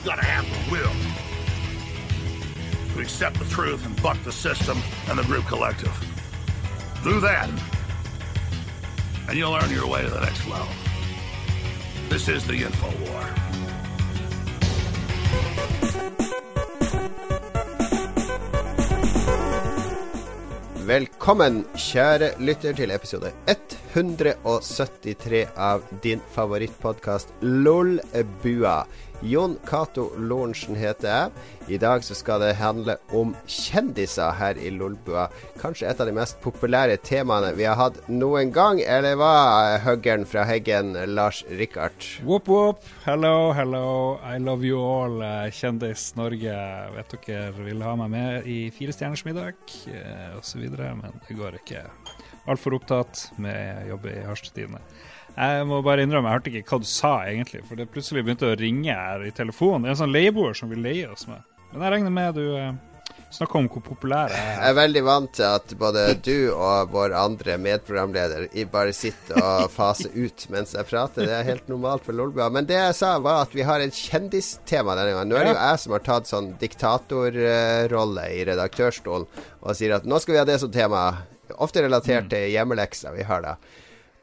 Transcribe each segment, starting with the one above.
You gotta have the will to accept the truth and buck the system and the group collective. Do that, and you'll earn your way to the next level. This is the Info War. Velkommen, kjære lytter, til episode 173 av din favorittpodkast LOL-bua. Jon Cato Lorentzen heter jeg. I dag så skal det handle om kjendiser her i Lolbua. Kanskje et av de mest populære temaene vi har hatt noen gang. Eller hva, huggeren fra Heggen, Lars Rikard? Wop, wop. Hello, hello. I love you all, eh, Kjendis Norge. Vet dere vil ha meg med i Fire stjerners middag eh, osv., men det går ikke. Altfor opptatt med jobb i Harstad-tidene. Jeg må bare innrømme, jeg hørte ikke hva du sa egentlig, for det plutselig begynte å ringe her i telefonen. Det er en sånn leieboer som vil leie oss med. Men jeg regner med du eh, snakker om hvor populær jeg er. Jeg er veldig vant til at både du og vår andre medprogramleder bare sitter og faser ut mens jeg prater. Det er helt normalt for Lolbua. Men det jeg sa, var at vi har et kjendistema denne gangen. Nå er det jo jeg som har tatt sånn diktatorrolle i redaktørstolen og sier at nå skal vi ha det som tema. Ofte relatert Mm. til hjemmeleksa vi har da.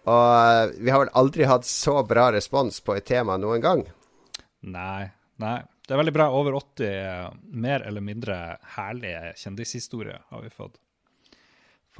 Og vi har vel aldri hatt så bra respons på et tema noen gang. Nei, nei. Det er veldig bra. Over 80 eh, mer eller mindre herlige kjendishistorier har vi fått.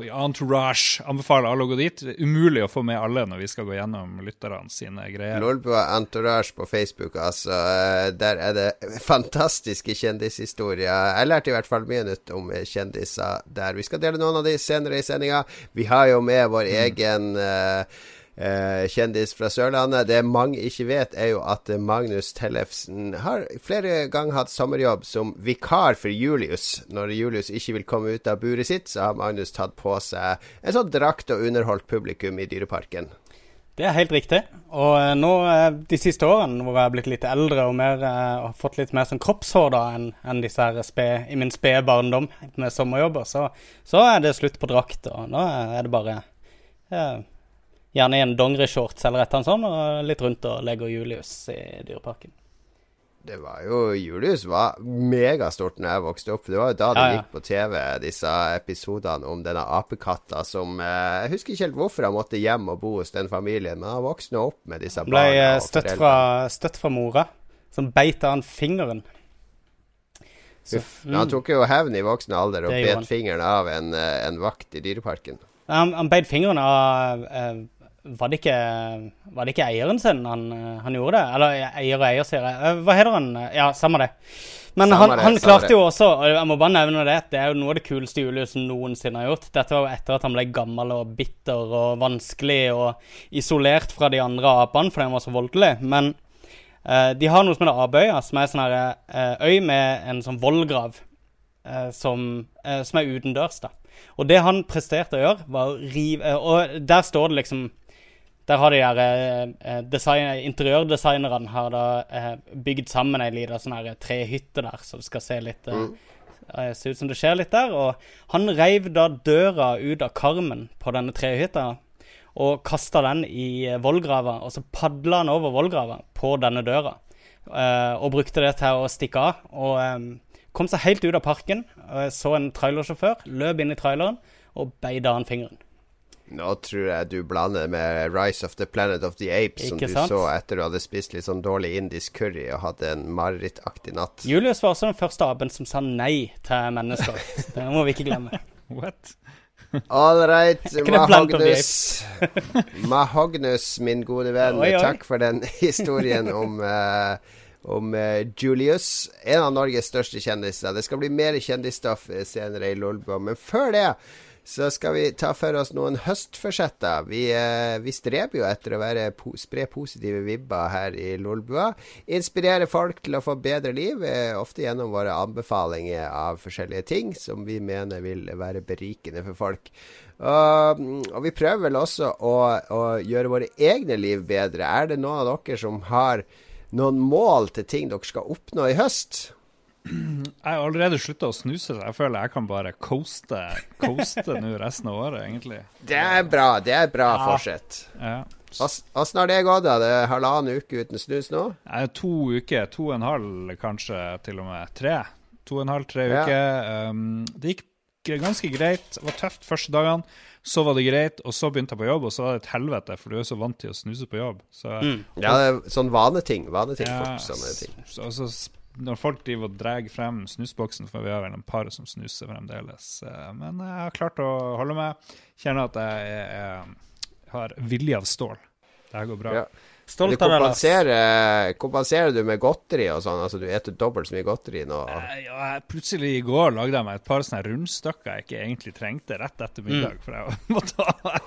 I Entourage anbefaler alle å gå dit. Det er umulig å få med alle når vi skal gå gjennom lytterne sine greier. Lolbua Entourage på Facebook, altså. eh, Der er det fantastiske kjendishistorier. Jeg lærte i hvert fall mye nytt om kjendiser der. Vi skal dele noen av de senere i sendinga. Vi har jo med vår egen eh, eh, kjendis fra Sørlandet. Det mange ikke vet, er jo at eh, Magnus Tellefsen har flere ganger hatt sommerjobb som vikar for Julius. Når Julius ikke vil komme ut av buret sitt, så har Magnus tatt på seg en sånn drakt og underholdt publikum i Dyreparken. Det er helt riktig. Og eh, nå eh, de siste årene hvor jeg har blitt litt eldre og mer, og fått litt mer sånn kroppshår da enn enn disse her spe, i min spede barndom med sommerjobber, så, så er det slutt på drakt. Og nå er det bare eh, gjerne i en dongerishorts eller et eller annet sånt, og litt rundt og legger Julius i Dyreparken. Det var jo Julius var megastort når jeg vokste opp. Det var jo da det Ja, ja. gikk på TV, disse episodene om denne apekatta som eh, Jeg husker ikke helt hvorfor han måtte hjem og bo hos den familien, men han vokste nå opp med disse Han ble barna eh, støtt fra, støtt fra mora, som beit han fingeren. Så, Uff. mm. Han tok jo hevn i voksen alder og bet fingeren av en, eh, en vakt i Dyreparken. Han, han beit fingeren av eh, var, det ikke, var det ikke eieren sin han, han gjorde det? Eller eier og eier, sier jeg. Eh, hva heter han? Ja, samme det. Men Samme han, det, han klarte det. jo også, og jeg må bare nevne det, det er jo noe av det kuleste Julius noensinne har gjort. Dette var jo etter at han ble gammel og bitter og vanskelig og isolert fra de andre apene fordi han var så voldelig. Men uh, de har noe som heter Abøya, som er en sånn eh, øy med en sånn vollgrav uh, som, som er utendørs, da. Og det han presterte å gjøre, var å rive Og der står det liksom Der har de der eh, eh, design, interiørdesignerne har da eh, bygd sammen ei lita sånn trehytte der, så det skal se litt eh, Se ut som det skjer litt der. Og han reiv da døra ut av karmen på denne trehytta og kasta den i vollgrava, og så padla han over vollgrava på denne døra. eh, og brukte det til å stikke av. Og kom seg helt ut av parken. Så en trailersjåfør, løp inn i traileren og beida han fingeren. Nå tror jeg du blander med Rise of the Planet of the Apes, som du sant? så etter du hadde spist litt sånn dårlig indisk curry og hadde en marerittaktig natt. Julius var også den første apen som sa nei til mennesker. Det må vi ikke glemme. What? All right, Mahognus. Mahognus, min gode venn. Oi, oi. Takk for den historien om, uh, om eh, Julius. En av Norges største kjendiser. Det skal bli mer kjendisstoff eh, senere i Lolbua, men før det så skal vi ta for oss noen høstforsetter. Vi, eh, vi streber jo etter å være spre positive vibber her i Lolbua. Inspirere folk til å få bedre liv, eh, ofte gjennom våre anbefalinger av forskjellige ting som vi mener vil være berikende for folk. Og, og vi prøver vel også å, å gjøre våre egne liv bedre. Er det noen av dere som har noen mål til ting dere skal oppnå i høst? Jeg har allerede slutta å snuse, så jeg føler jeg kan bare coaste, coaste nå resten av året, egentlig. Det er bra. Det er bra Ja. forsett. Ja. Åssen har det gått? da? Det er halvannen uke uten snus nå? Nei, to uker, to og en halv kanskje til og med tre. To og en halv, tre Ja. uker. Um, det gikk ganske greit. Det var tøft første dagene. Så var det greit, og så begynte jeg på jobb, og så var det et helvete, for du er så vant til å snuse på jobb. Så, Mm. Ja, det er sånn vaneting. Vaneting ja, fort, sånne ting. så, så, s- når folk driver og drar frem snusboksen, for vi har vel en par som snuser fremdeles. eh, Men jeg har klart å holde meg. Kjenner at jeg, jeg, jeg har vilje av stål. Det her går bra. Ja. Du Stolt av deg, kompenserer, kompenserer du med godteri og sånn? Altså du eter dobbelt så mye godteri nå? Eh, Ja, jeg- plutselig i går lagde jeg meg et par sånne rundstykker jeg ikke egentlig trengte rett etter Mm. middag. For jeg måtte ha.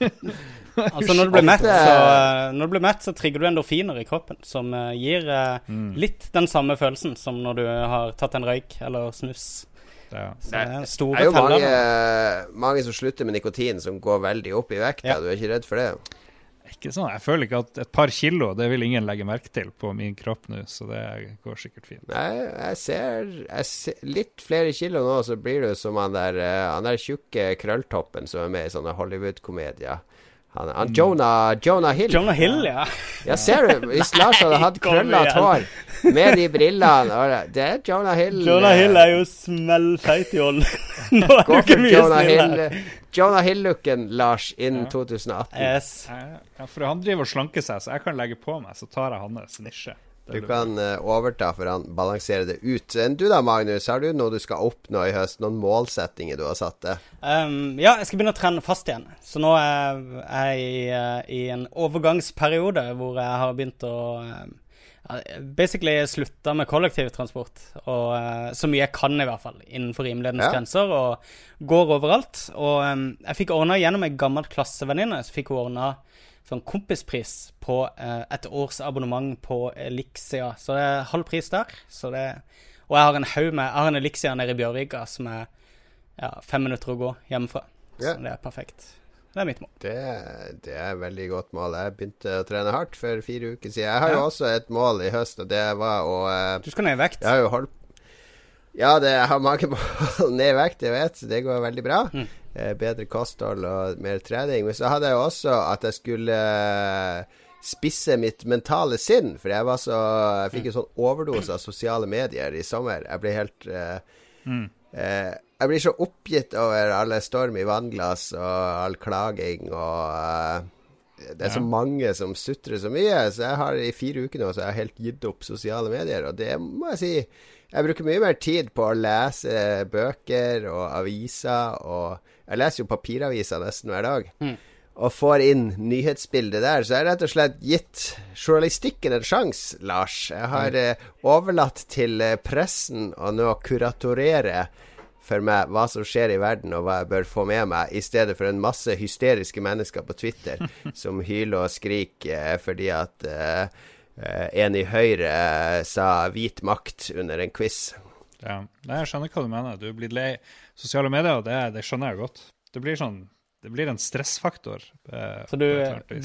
Altså Når du blir mett, så, eh, du blir mett, så trigger du endorfiner i kroppen, som eh, gir eh, Mm. litt den samme følelsen som når du har tatt en røyk eller snus. Ja. Det er Det er jo mange, mange som slutter med nikotin, som går veldig opp i vekt. Ja. Du er ikke redd for det? Ikke sånn, Jeg føler ikke at et par kilo det vil ingen legge merke til på min kropp nå, så det går sikkert fint. Nei, jeg ser, jeg ser litt flere kilo nå, så blir du som han der, eh, han der tjukke krølltoppen som er med i sånne Hollywood-komedier. Han, han Jonah, Jonah Hill. Jonah Hill, ja. Ja, ser du? Hvis Lars hadde hatt krøllete hår med de brillene og det- Det er Jonah Hill. Jonah eh, Hill er jo smellfeit i ål. Nå er Gå du ikke for mye Jonah snill. Hill. Jonah Hill-looken, Lars, innen Ja. 2018. Yes. Ja, for han driver og slanker seg, så jeg kan legge på meg, så tar jeg hans nisje. Du kan uh, overta, for han balansere det ut. Du da, Magnus? Har du noe du skal oppnå i høst? Noen målsettinger du har satt deg? Um, ja, jeg skal begynne å trene fast igjen. Så nå er jeg i, eh, i en overgangsperiode hvor jeg har begynt å Basically slutta med kollektivtransport. Og eh, så mye jeg kan, i hvert fall, innenfor rimelighetens Ja. grenser. Og går overalt. Og um, jeg fikk ordna gjennom ei gammel klassevenninne, så fikk hun ordna sånn kompispris på eh, et års abonnement på Elixia. Så det er halv pris der. Så det, og jeg har en haug med Jeg har en Elixia nede i Bjørvika som er ja, fem minutter å gå hjemmefra. Ja. Så det er perfekt. Det er mitt mål. Det, det er veldig godt mål. Jeg begynte å trene hardt for fire uker siden. Jeg har jo også et mål i høst, og det var å eh, Du skal ned i vekt. Jeg har jo holdt Ja, det, jeg har mange mål ned i vekt, jeg vet. Det går veldig bra. Mm. Eh, bedre kosthold og mer trening. Men så hadde jeg også at jeg skulle eh, spisse mitt mentale sinn. For jeg var så Jeg fikk en sånn overdose av sosiale medier i sommer. Jeg ble helt eh, eh, Jeg blir så oppgitt over alle storm i vannglass og all klaging og eh, det er så mange som sutrer så mye, så jeg har i fire uker nå så jeg har helt gitt opp sosiale medier. Og det må jeg si Jeg bruker mye mer tid på å lese bøker og aviser, og jeg leser jo papiraviser nesten hver dag. Mm. Og får inn nyhetsbildet der. Så jeg har rett og slett gitt journalistikken en sjanse, Lars. Jeg har eh, overlatt til eh, pressen å nå kuratorere for meg hva som skjer i verden, og hva jeg bør få med meg, i stedet for en masse hysteriske mennesker på Twitter som hyler og skriker eh, fordi at eh, en i Høyre eh, sa 'hvit makt' under en quiz. Ja. Nei, jeg skjønner hva du mener. Du er blitt lei sosiale medier, det, det skjønner jeg godt. Det blir sånn Det blir en stressfaktor. eh, Så du,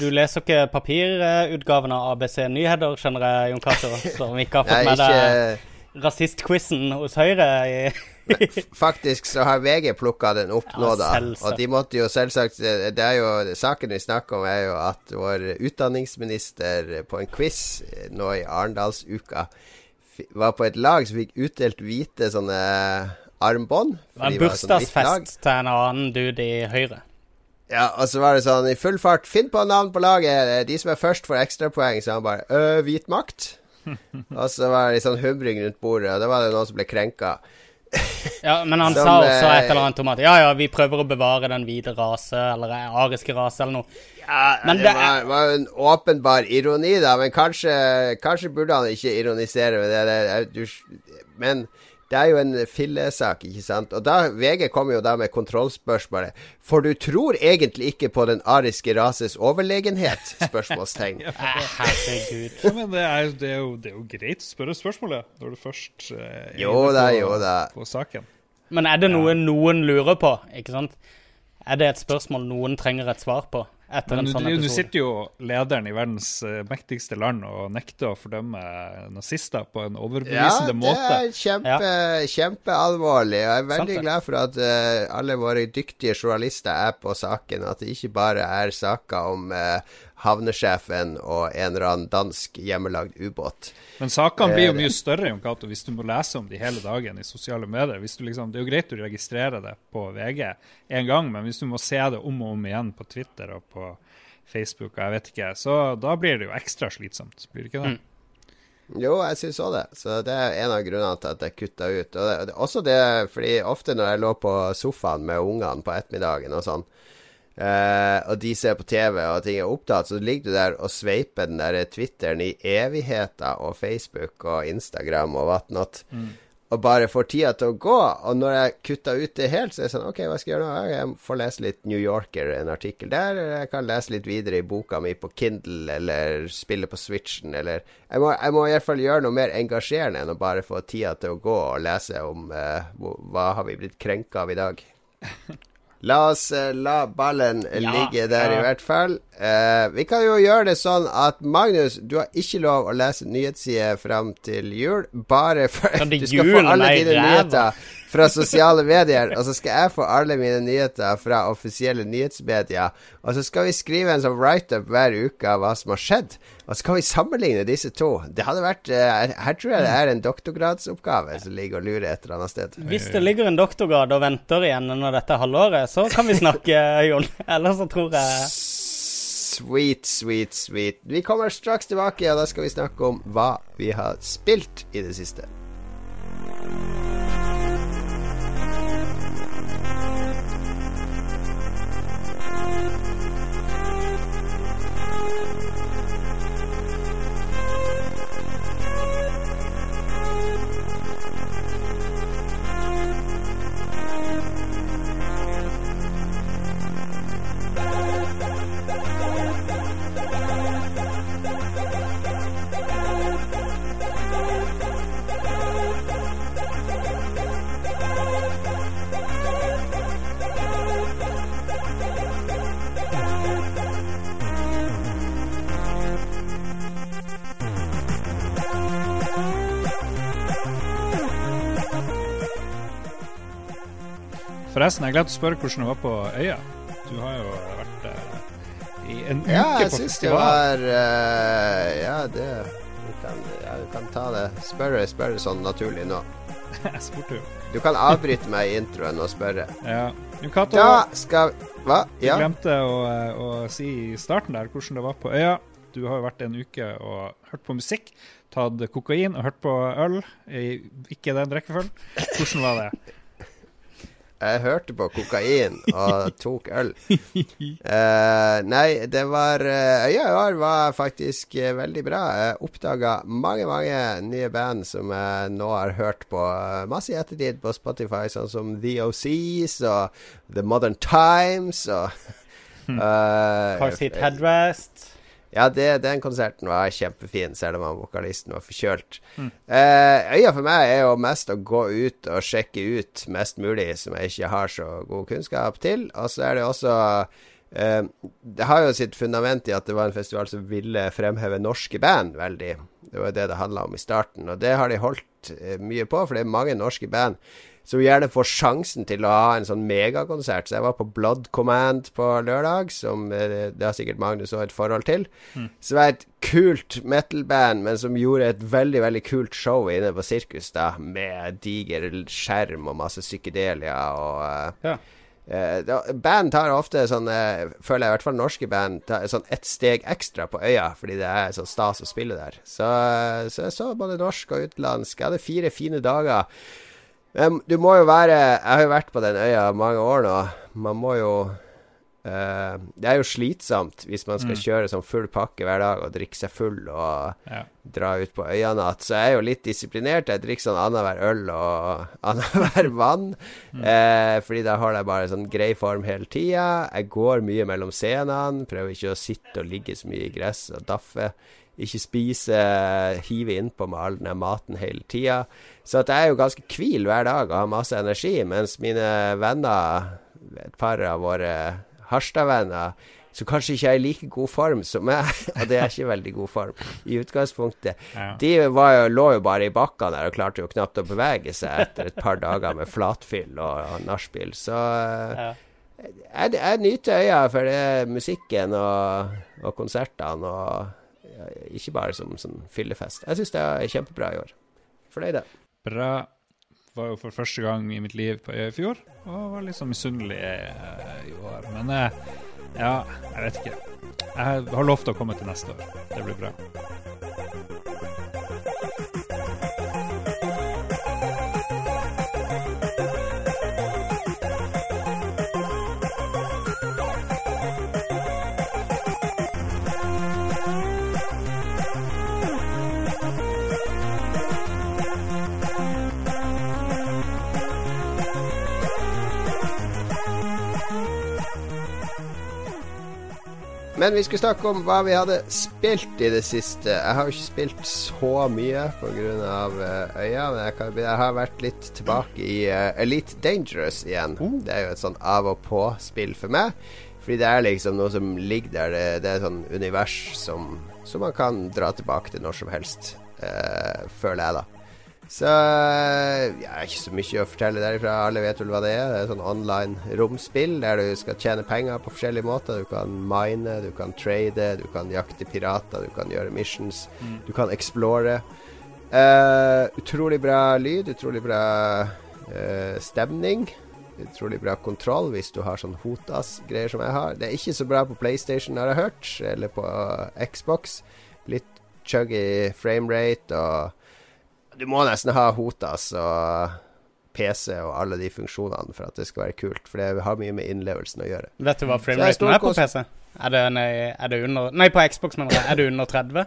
du leser ikke papirutgaven av ABC Nyheter, skjønner jeg, Jon Cato? Som ikke har fått Nei, med ikke deg rasistquizen hos Høyre? i- Faktisk så har VG plukka den opp Ja, nå, da. selvsagt. Og de måtte jo selvsagt Det er jo Saken vi snakker om, er jo at vår utdanningsminister på en quiz nå i Arendalsuka var på et lag som fikk utdelt hvite sånne armbånd. Det var en sånn bursdagsfest til en annen dude i Høyre. Ja, og så var det sånn i full fart Finn på navn på laget. De som er først, får ekstrapoeng. Så han bare Øh, hvit makt? og så var det sånn humring rundt bordet, og da var det noen som ble krenka. Ja, men han Som, sa også eh, et eller annet om at ja, ja, vi prøver å bevare den hvite rase, eller ariske rase, eller noe. Ja, Men det, det var, var jo en åpenbar ironi, da. Men kanskje, kanskje burde han ikke ironisere med det. det du, men det er jo en fillesak, ikke sant. Og da VG kommer jo da med kontrollspørsmålet. For du tror egentlig ikke på den ariske rases overlegenhet? Spørsmålstegn. Herregud. Ja, men det er, det, er jo, det er jo greit å spørre spørsmålet når du først eh, er Jo da, på, jo da. på saken. Men er det noe noen lurer på, ikke sant? Er det et spørsmål noen trenger et svar på? Etter Men en nå sånn sitter jo lederen i verdens eh, mektigste land og nekter å fordømme nazister på en overbevisende måte. Ja, det er kjempe, kjempealvorlig. Og jeg er veldig Sant glad for at uh, alle våre dyktige journalister er på saken. At det ikke bare er saker om eh, havnesjefen og en eller annen dansk hjemmelagd ubåt. Men sakene blir jo Eh, mye større Jon Cato, hvis du må lese om de hele dagen i sosiale medier. Hvis du liksom, det er jo greit å registrere det på VG én gang, men hvis du må se det om og om igjen på Twitter og på Facebook, og jeg vet ikke, så da blir det jo ekstra slitsomt. Blir det ikke det? Jo, jeg syns òg det. Så det er en av grunnene til at jeg kutta ut. Og det, det, også det fordi ofte når jeg lå på sofaen med ungene på ettermiddagen og sånn, eh, og de ser på TV og ting er opptatt, så ligger du der og sveiper den der Twitteren i evigheter og Facebook og Instagram og whatnot. Og bare får tida til å gå. Og når jeg kutta ut det helt, så er det sånn OK, hva skal jeg gjøre nå? Jeg får lese litt New Yorker, en artikkel der. Eller jeg kan lese litt videre i boka mi på Kindle, eller spille på Switchen, eller Jeg må, jeg må i hvert fall gjøre noe mer engasjerende enn å bare få tida til å gå og lese om hvor- hva har vi blitt krenka av i dag. La oss eh, la ballen Ja, ligge der, ja. i hvert fall. Eh, vi kan jo gjøre det sånn at Magnus, du har ikke lov å lese nyhetssider fram til jul. Bare for at Du skal få alle dine nyheter fra sosiale medier, og så skal jeg få alle mine nyheter fra offisielle nyhetsmedier. Og så skal vi skrive en sånn write-up hver uke av hva som har skjedd. Og så kan vi sammenligne disse to. Det hadde vært eh, Her tror jeg det er en doktorgradsoppgave som ligger og lurer et eller annet sted. Hvis det ligger en doktorgrad og venter igjen når dette er halvåret, så kan vi snakke, Jon. Ellers så tror jeg Sweet, sweet, sweet. Vi kommer straks tilbake, og da skal vi snakke om hva vi har spilt i det siste. Forresten, jeg glemte å spørre hvordan det var på øya. Du har jo vært uh, i en uke Ja, jeg på syns det var uh, Ja, det du kan, ja, du kan ta det. Spørre, spørre sånn naturlig nå. Jeg spurte jo. Du kan avbryte meg i introen og spørre. Ja. Cato, Da skal Hva? du Ja? glemte å, eh, å si i starten der hvordan det var på øya. Du har jo vært en uke og hørt på musikk, tatt kokain og hørt på øl. I, ikke den rekkefølgen. Hvordan var det? Jeg hørte på kokain og tok øl. Uh, nei, det var eh, Øya i år var faktisk eh, veldig bra. Jeg oppdaga mange, mange nye band som jeg nå har hørt på masse i ettertid på Spotify, sånn som The OCs og The Modern Times og uh, Car Seat Headrest. Ja, det, den konserten var kjempefin, selv om han vokalisten var forkjølt. Eh, øya for meg er jo mest å gå ut og sjekke ut mest mulig som jeg ikke har så god kunnskap til. Og så er det også eh, Det har jo sitt fundament i at det var en festival som ville fremheve norske band veldig. Det var det det handla om i starten, og det har de holdt eh, mye på, for det er mange norske band som gjerne får sjansen til å ha en sånn megakonsert. Så jeg var på Blood Command på lørdag, som eh, det har sikkert Magnus òg et forhold til. Som er et kult metal-band, men som gjorde et veldig veldig kult show inne på Sirkus, da, med diger skjerm og masse psykedelia og eh, Ja. Uh, band tar ofte sånn Føler jeg i hvert fall norske band tar sånn ett steg ekstra på øya, fordi det er sånn stas å spille der. Så, så jeg så både norsk og utenlandsk. Jeg hadde fire fine dager. Du må jo være Jeg har jo vært på den øya mange år nå. Man må jo Uh, Det er jo slitsomt hvis man skal Mm. kjøre sånn full pakke hver dag og drikke seg full og Ja. dra ut på øyanatt. Så jeg er jo litt disiplinert. Jeg drikker sånn annenhver øl og annenhver vann. Eh, fordi da holder jeg bare sånn grei form hele tida. Jeg går mye mellom scenene. Prøver ikke å sitte og ligge så mye i gress og daffe. Ikke spise, hive innpå med all den maten hele tida. Så at jeg er jo ganske hvil hver dag og har masse energi, mens mine venner, et par av våre Harstad-venner, som kanskje ikke er i like god form som meg. Og det er ikke veldig god form i utgangspunktet. Ja. De var jo, lå jo bare i bakkene der og klarte jo knapt å bevege seg etter et par dager med flatfyll og, og nachspiel. Så Ja. jeg, jeg nyter øya for det musikken og, og konsertene, og ikke bare som sånn fyllefest. Jeg syns det er kjempebra i år. Fornøyd. Bra. Var jo for første gang i mitt liv på øya i fjor, og var sånn misunnelig eh, i år. Men eh, ja, jeg vet ikke. Jeg har lovt å komme til neste år. Det blir bra. Men vi skulle snakke om hva vi hadde spilt i det siste. Jeg har jo ikke spilt så mye pga. Uh, øya, men jeg, kan, jeg har vært litt tilbake i uh, Elite Dangerous igjen. Det er jo et sånn av og på-spill for meg. Fordi det er liksom noe som ligger der. Det, det er et sånn univers som, som man kan dra tilbake til når som helst, uh, føler jeg, da. Så ja, ikke så mye å fortelle derifra. Alle vet vel hva det er. Det er sånn online romspill der du skal tjene penger på forskjellige måter. Du kan mine, du kan trade, du kan jakte pirater, du kan gjøre missions, du kan explore. Uh, utrolig bra lyd, utrolig bra uh, stemning. Utrolig bra kontroll hvis du har sånn Hotas-greier som jeg har. Det er ikke så bra på PlayStation, har jeg hørt, eller på Xbox. Litt chuggy framerate og du må nesten ha Hotas og PC og alle de funksjonene for at det skal være kult. For det har mye med innlevelsen å gjøre. Vet du hva frameraten er på PC? Er det, nei, er det under Nei, på Xbox, mener jeg. Er det under 30?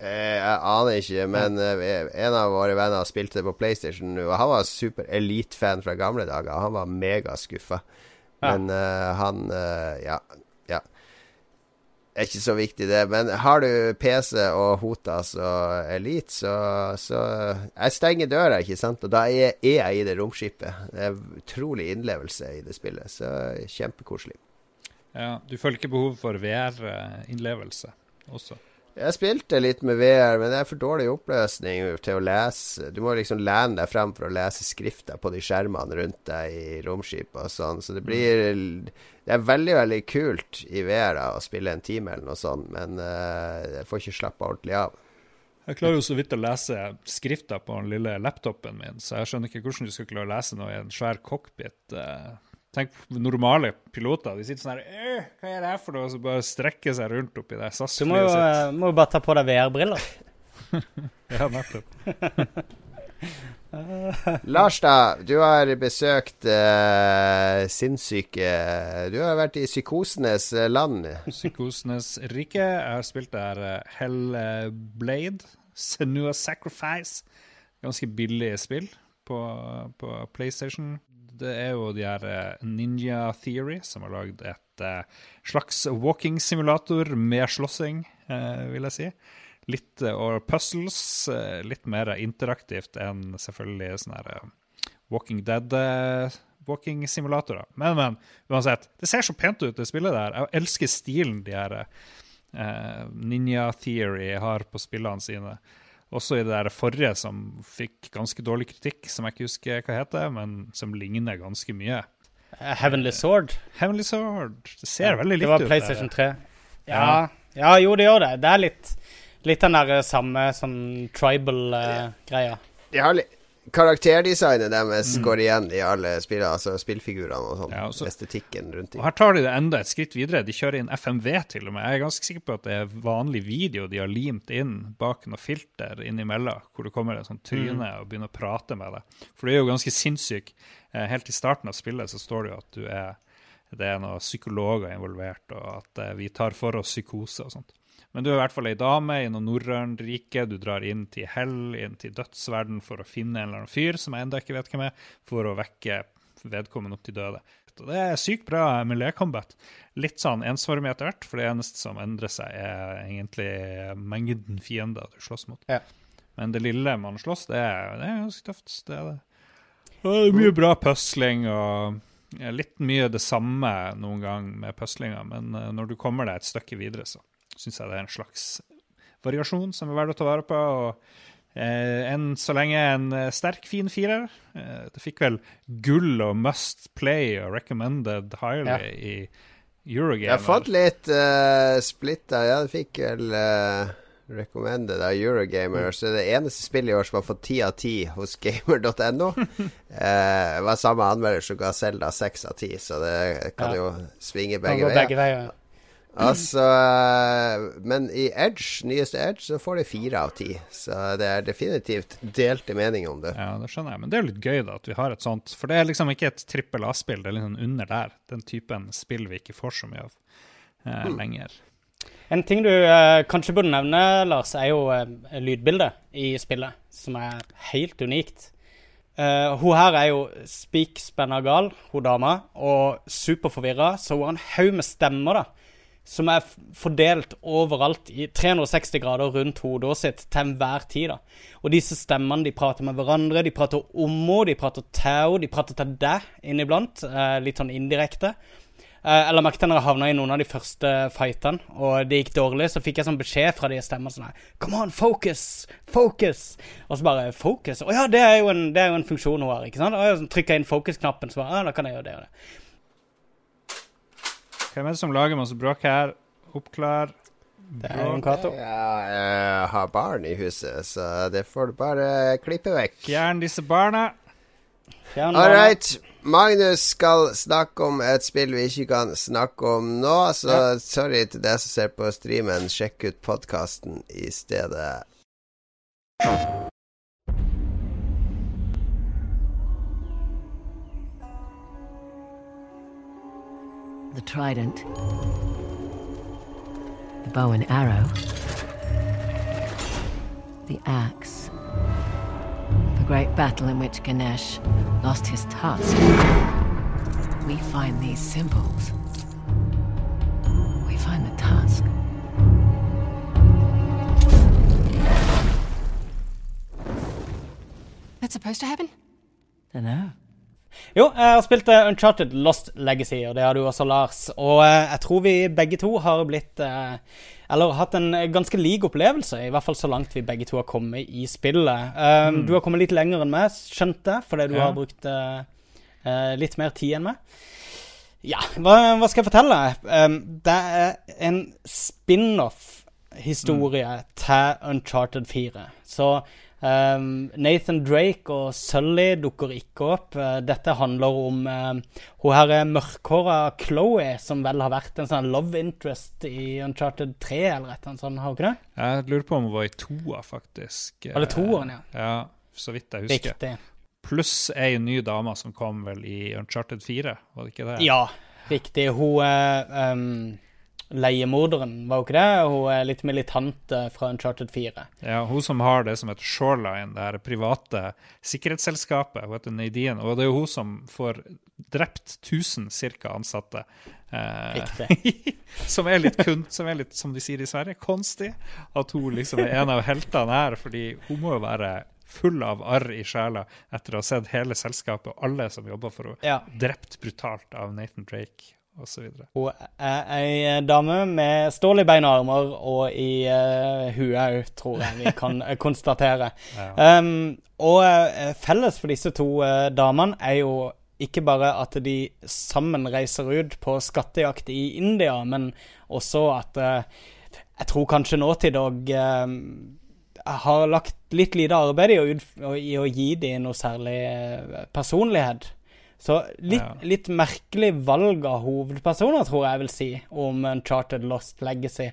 Eh, jeg aner ikke, men eh, en av våre venner spilte det på PlayStation nå. Han var super Elite-fan fra gamle dager. Han var megaskuffa. Ja. Men eh, han eh, Ja. Er ikke så viktig, det. Men har du PC og Hotas og Elite, så, så Jeg stenger døra, ikke sant? Og da er, er jeg i det romskipet. Det er utrolig innlevelse i det spillet. Så kjempekoselig. Ja, du føler ikke behov for VR-innlevelse også? Jeg spilte litt med VR, men det er for dårlig oppløsning til å lese. Du må liksom lene deg frem for å lese skrifta på de skjermene rundt deg i romskipet og sånn. Så det blir Det er veldig, veldig kult i VR da, å spille en time eller noe sånt, men uh, jeg får ikke slappe ordentlig av. Jeg klarer jo så vidt å lese skrifta på den lille laptopen min, så jeg skjønner ikke hvordan du skal klare å lese noe i en svær cockpit. eh. Tenk på normale piloter. De sitter sånn her «Øh, Hva er det her for noe? Og så bare strekker seg rundt oppi det SAS-flyet sitt. Du må jo bare ta på deg VR-briller. Ja, nettopp. Lars, da. Du har besøkt uh, sinnssyke Du har vært i psykosenes eh, land. Psykosenes rike. Jeg har spilt der uh, Hellblade, Senua Sacrifice. Ganske billig spill på, på PlayStation. Det er jo de her eh, Ninja Theory som har lagd et eh, slags walking simulator med slåssing, eh, vil jeg si. Litt og puzzles, litt mer interaktivt enn selvfølgelig sånn her Walking Dead eh, walking simulatorer. Men, men, uansett. Det ser så pent ut, det spillet der. Jeg elsker stilen de her Ninja Theory har på spillene sine. Også i det der forrige som fikk ganske dårlig kritikk, som jeg ikke husker hva heter, men som ligner ganske mye. Eh, Heavenly Sword. Heavenly Sword. Det ser veldig likt Det var. PlayStation der. 3. Ja. ja, jo, det gjør det. Det er litt, litt den der eh, samme sånn tribal-greia. De har litt Karakterdesignet deres går igjen i alle spillene, altså spillfigurene og sånn. Ja, så- Estetikken rundt Og dem. her tar de det enda et skritt videre. De kjører inn FMV til og med. Jeg er ganske sikker på at det er vanlig video de har limt inn bak noe filter innimellom, hvor det kommer en sånn tryne og begynner å prate med deg. For du er jo ganske sinnssyk. Eh, Helt i starten av spillet så står det jo at du er det er noen psykologer involvert, og at eh, vi tar for oss psykose og sånt. Men du er i hvert fall ei dame i noe norrønt rike. Du drar inn til hell, inn til dødsverden for å finne en eller annen fyr som jeg ennå ikke vet hvem er, for å vekke vedkommende opp til døde. Og det er sykt bra miljøcombat. Litt sånn ensformig etter hvert, for det eneste som endrer seg, er egentlig mengden fiender du slåss mot. Ja. Men det lille man slåss, det er, det er ganske tøft. Det er det. Og mye bra pusling og litt mye det samme noen gang med puslinga, men eh, når du kommer deg et stykke videre, så syns jeg det er en slags variasjon som er verdt å ta vare på. og eh, Enn så lenge en eh, sterk, fin firer. Eh, det fikk vel gull og must play og recommended highly Ja. i Eurogame. Jeg har fått litt uh, splitta Ja, det fikk vel uh, recommended av Eurogamer. Mm. Så det eneste spillet i år som har fått ti av ti hos gamer.no, eh, var samme anmelder som ga Selda seks av ti, så det kan Ja. jo svinge begge begge veier. Altså, eh, men i Edge, nyeste Edge, så får det fire av ti. Så det er definitivt delte meninger om det. Ja, det skjønner jeg. Men det er jo litt gøy da, at vi har et sånt. For det er liksom ikke et trippel A-spill, det er liksom under der. Den typen spill vi ikke får så mye av eh, lenger. En ting du eh, kanskje burde nevne, Lars, er jo eh, lydbildet i spillet, som er helt unikt. Uh, hun her er jo spikspenna gal, hun dama, og superforvirra, så hun har en haug med stemmer, da. Som er fordelt overalt i 360 grader rundt hodet sitt til enhver tid. da. Og disse stemmene de prater med hverandre, de prater om henne, de prater til henne, de prater til deg inniblant. Eh, litt sånn indirekte. Eh, eller merket når jeg havna i noen av de første fightene, og det gikk dårlig, så fikk jeg sånn beskjed fra de stemmene sånn her Come on, focus! Focus! Og så bare Focus? Å ja, det er jo en, det er jo en funksjon hun har, ikke sant? Og jeg trykka inn focus-knappen, så bare Ja, da kan jeg gjøre det og det. Hvem er det som lager masse bråk her? Oppklar. Det er Jon Cato. Ja, jeg har barn i huset, så det får du bare klippe vekk. Fjern disse barna. Fjern All right. Magnus skal snakke om et spill vi ikke kan snakke om nå, så sorry til deg som ser på streamen. Sjekk ut podkasten i stedet. The trident, the bow and arrow, the axe, the great battle in which Ganesh lost his tusk. We find these symbols. We find the tusk. That's supposed to happen? Dunno. Jo, jeg har spilt eh, Uncharted Lost Legacy, og det har du også, Lars. Og eh, jeg tror vi begge to har blitt eh, Eller hatt en ganske lik opplevelse, i hvert fall så langt vi begge to har kommet i spillet. Mm. Du har kommet litt lenger enn meg, skjønte jeg, fordi du Ja. har brukt litt mer tid enn meg. Ja, hva, hva skal jeg fortelle? Det er en spin-off-historie til Uncharted 4. Så um, Nathan Drake og Sully dukker ikke opp. Uh, dette handler om uh, hun her er mørkhåra Chloé, som vel har vært en sånn love interest i Uncharted 3 eller et eller annet sånt, har hun ikke det? Jeg lurer på om hun var i toa, faktisk. Eller toeren, ja? Ja, så vidt jeg husker. Riktig. Pluss ei ny dame som kom vel i Uncharted 4, var det ikke det? Ja, riktig. Hun er um, leiemorderen, var hun ikke det? Hun er litt militant eh, fra Uncharted 4. Ja, hun som har det som heter Shoreline, det her private sikkerhetsselskapet. Hun heter Nadine, og det er jo hun som får drept 1000 cirka ansatte. Eh, Riktig. som er litt kun, som er litt, som de sier i Sverige, konstig. At hun liksom er en av heltene her, fordi hun må jo være full av arr i sjela etter å ha sett hele selskapet og alle som jobber for henne, Ja. drept brutalt av Nathan Drake osv. Hun er ei dame med stål i bein og armer, og i uh, huet òg, tror jeg vi kan konstatere. konstatere. Um, og eh, felles for disse to uh, damene er jo ikke bare at de sammen reiser ut på skattejakt i India, men også at uh, jeg tror kanskje Naughty Dog eh, har lagt litt lite arbeid i å, i å gi dem noe særlig eh, personlighet. Så litt, Ja. litt merkelig valg av hovedpersoner, tror jeg jeg vil si, om Uncharted Lost Legacy.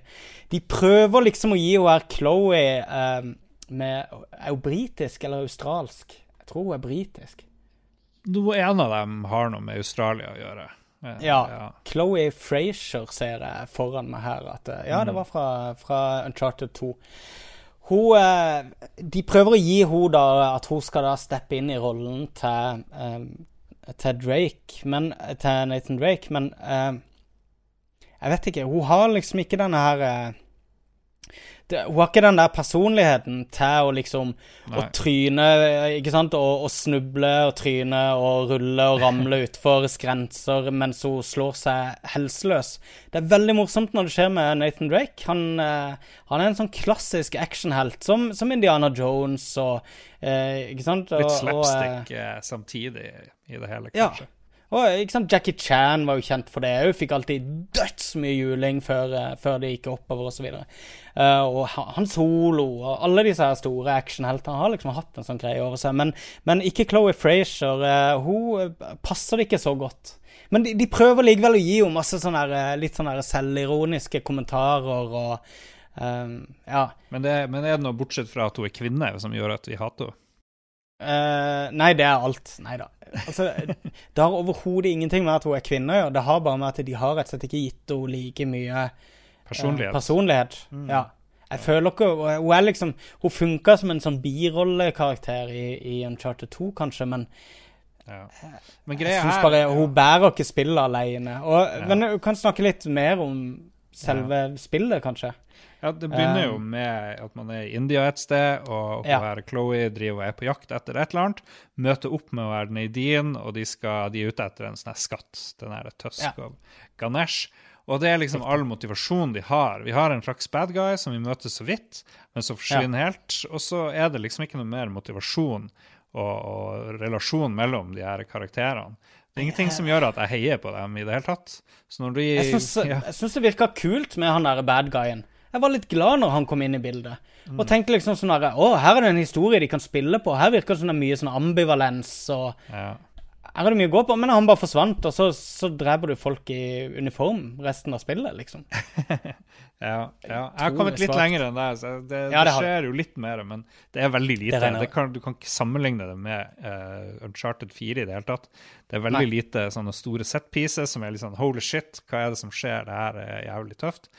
De prøver liksom å gi henne her Chloé eh, med Er hun britisk eller australsk? Jeg tror hun er britisk. Noe en av dem har noe med Australia å gjøre. Ja. Ja. Chloé Frazier ser jeg foran meg her. At, eh, ja, det var fra, fra Uncharted 2. Hun, eh, de prøver å gi henne da at hun skal da steppe inn i rollen til, eh, til Drake, men, til Nathan Drake, men uh, jeg vet ikke. Hun har liksom ikke denne her eh, det, Hun har ikke den der personligheten til å liksom Å tryne, ikke sant, og, og snuble og tryne og rulle og ramle utfor grenser mens hun slår seg helseløs. Det er veldig morsomt når det skjer med Nathan Drake. Han, eh, han er en sånn klassisk actionhelt, som, som Indiana Jones og eh, Ikke sant? Og, Litt og, eh, eh, samtidig i det hele, Ja. Og sant, Jackie Chan var jo kjent for det. Hun fikk alltid dødsmye juling før, eh, før det gikk oppover osv. Uh, og ha- Han Solo og alle disse her store actionheltene har liksom hatt en sånn greie over seg. Men, men ikke Chloé Frazier. Uh, hun passer det ikke så godt. Men de, de prøver likevel å gi henne masse sånne eh, litt sånne selvironiske kommentarer og um, Ja. Men det, men er det noe bortsett fra at hun er kvinne, som gjør at vi hater henne? Eh, nei, det er alt. Nei da. Altså, det har overhodet ingenting med at hun er kvinne å gjøre. Det har bare med at de har rett og slett ikke gitt henne like mye eh, Personlighet. Mm. Ja. Jeg føler ikke Hun er liksom Hun funka som en sånn birollekarakter i, i Uncharted 2, kanskje, men ja. Men jeg syns bare er, ja. hun bærer ikke spillet alene. Og, Men du kan snakke litt mer om selve spillet, kanskje. Ja, det begynner jo med at man er i India et sted, og hun Ja. her Chloé driver og er på jakt etter et eller annet. Møter opp med verden i din, og de, skal, de er ute etter en sånn skatt. Den her Tusk Ja. og Ganesh. Og det er liksom all motivasjonen de har. Vi har en slags bad guy som vi møter så vidt, men så forsvinner helt. Og så er det liksom ikke noe mer motivasjon og, og relasjon mellom de her karakterene. Det er ingenting som gjør at jeg heier på dem i det hele tatt. Så når de Jeg syns, ja. det virka kult med han der bad guyen. Jeg var litt glad når han kom inn i bildet. Og tenkte liksom sånn her Å, her er det en historie de kan spille på. Her virker det som det er mye sånn ambivalens og ja. Her er det mye å gå på. Men han bare forsvant, og så, så dreper du folk i uniform resten av spillet, liksom. Ja, ja. Jeg har kommet litt lenger enn deg. Så det, Ja, det, skjer jo litt mer, men det er veldig lite. Kan, du kan ikke sammenligne det med uh, Uncharted 4 i det hele tatt. Det er veldig Nei. lite sånne store set pieces som er litt sånn holy shit, hva er det som skjer? Det her er jævlig tøft.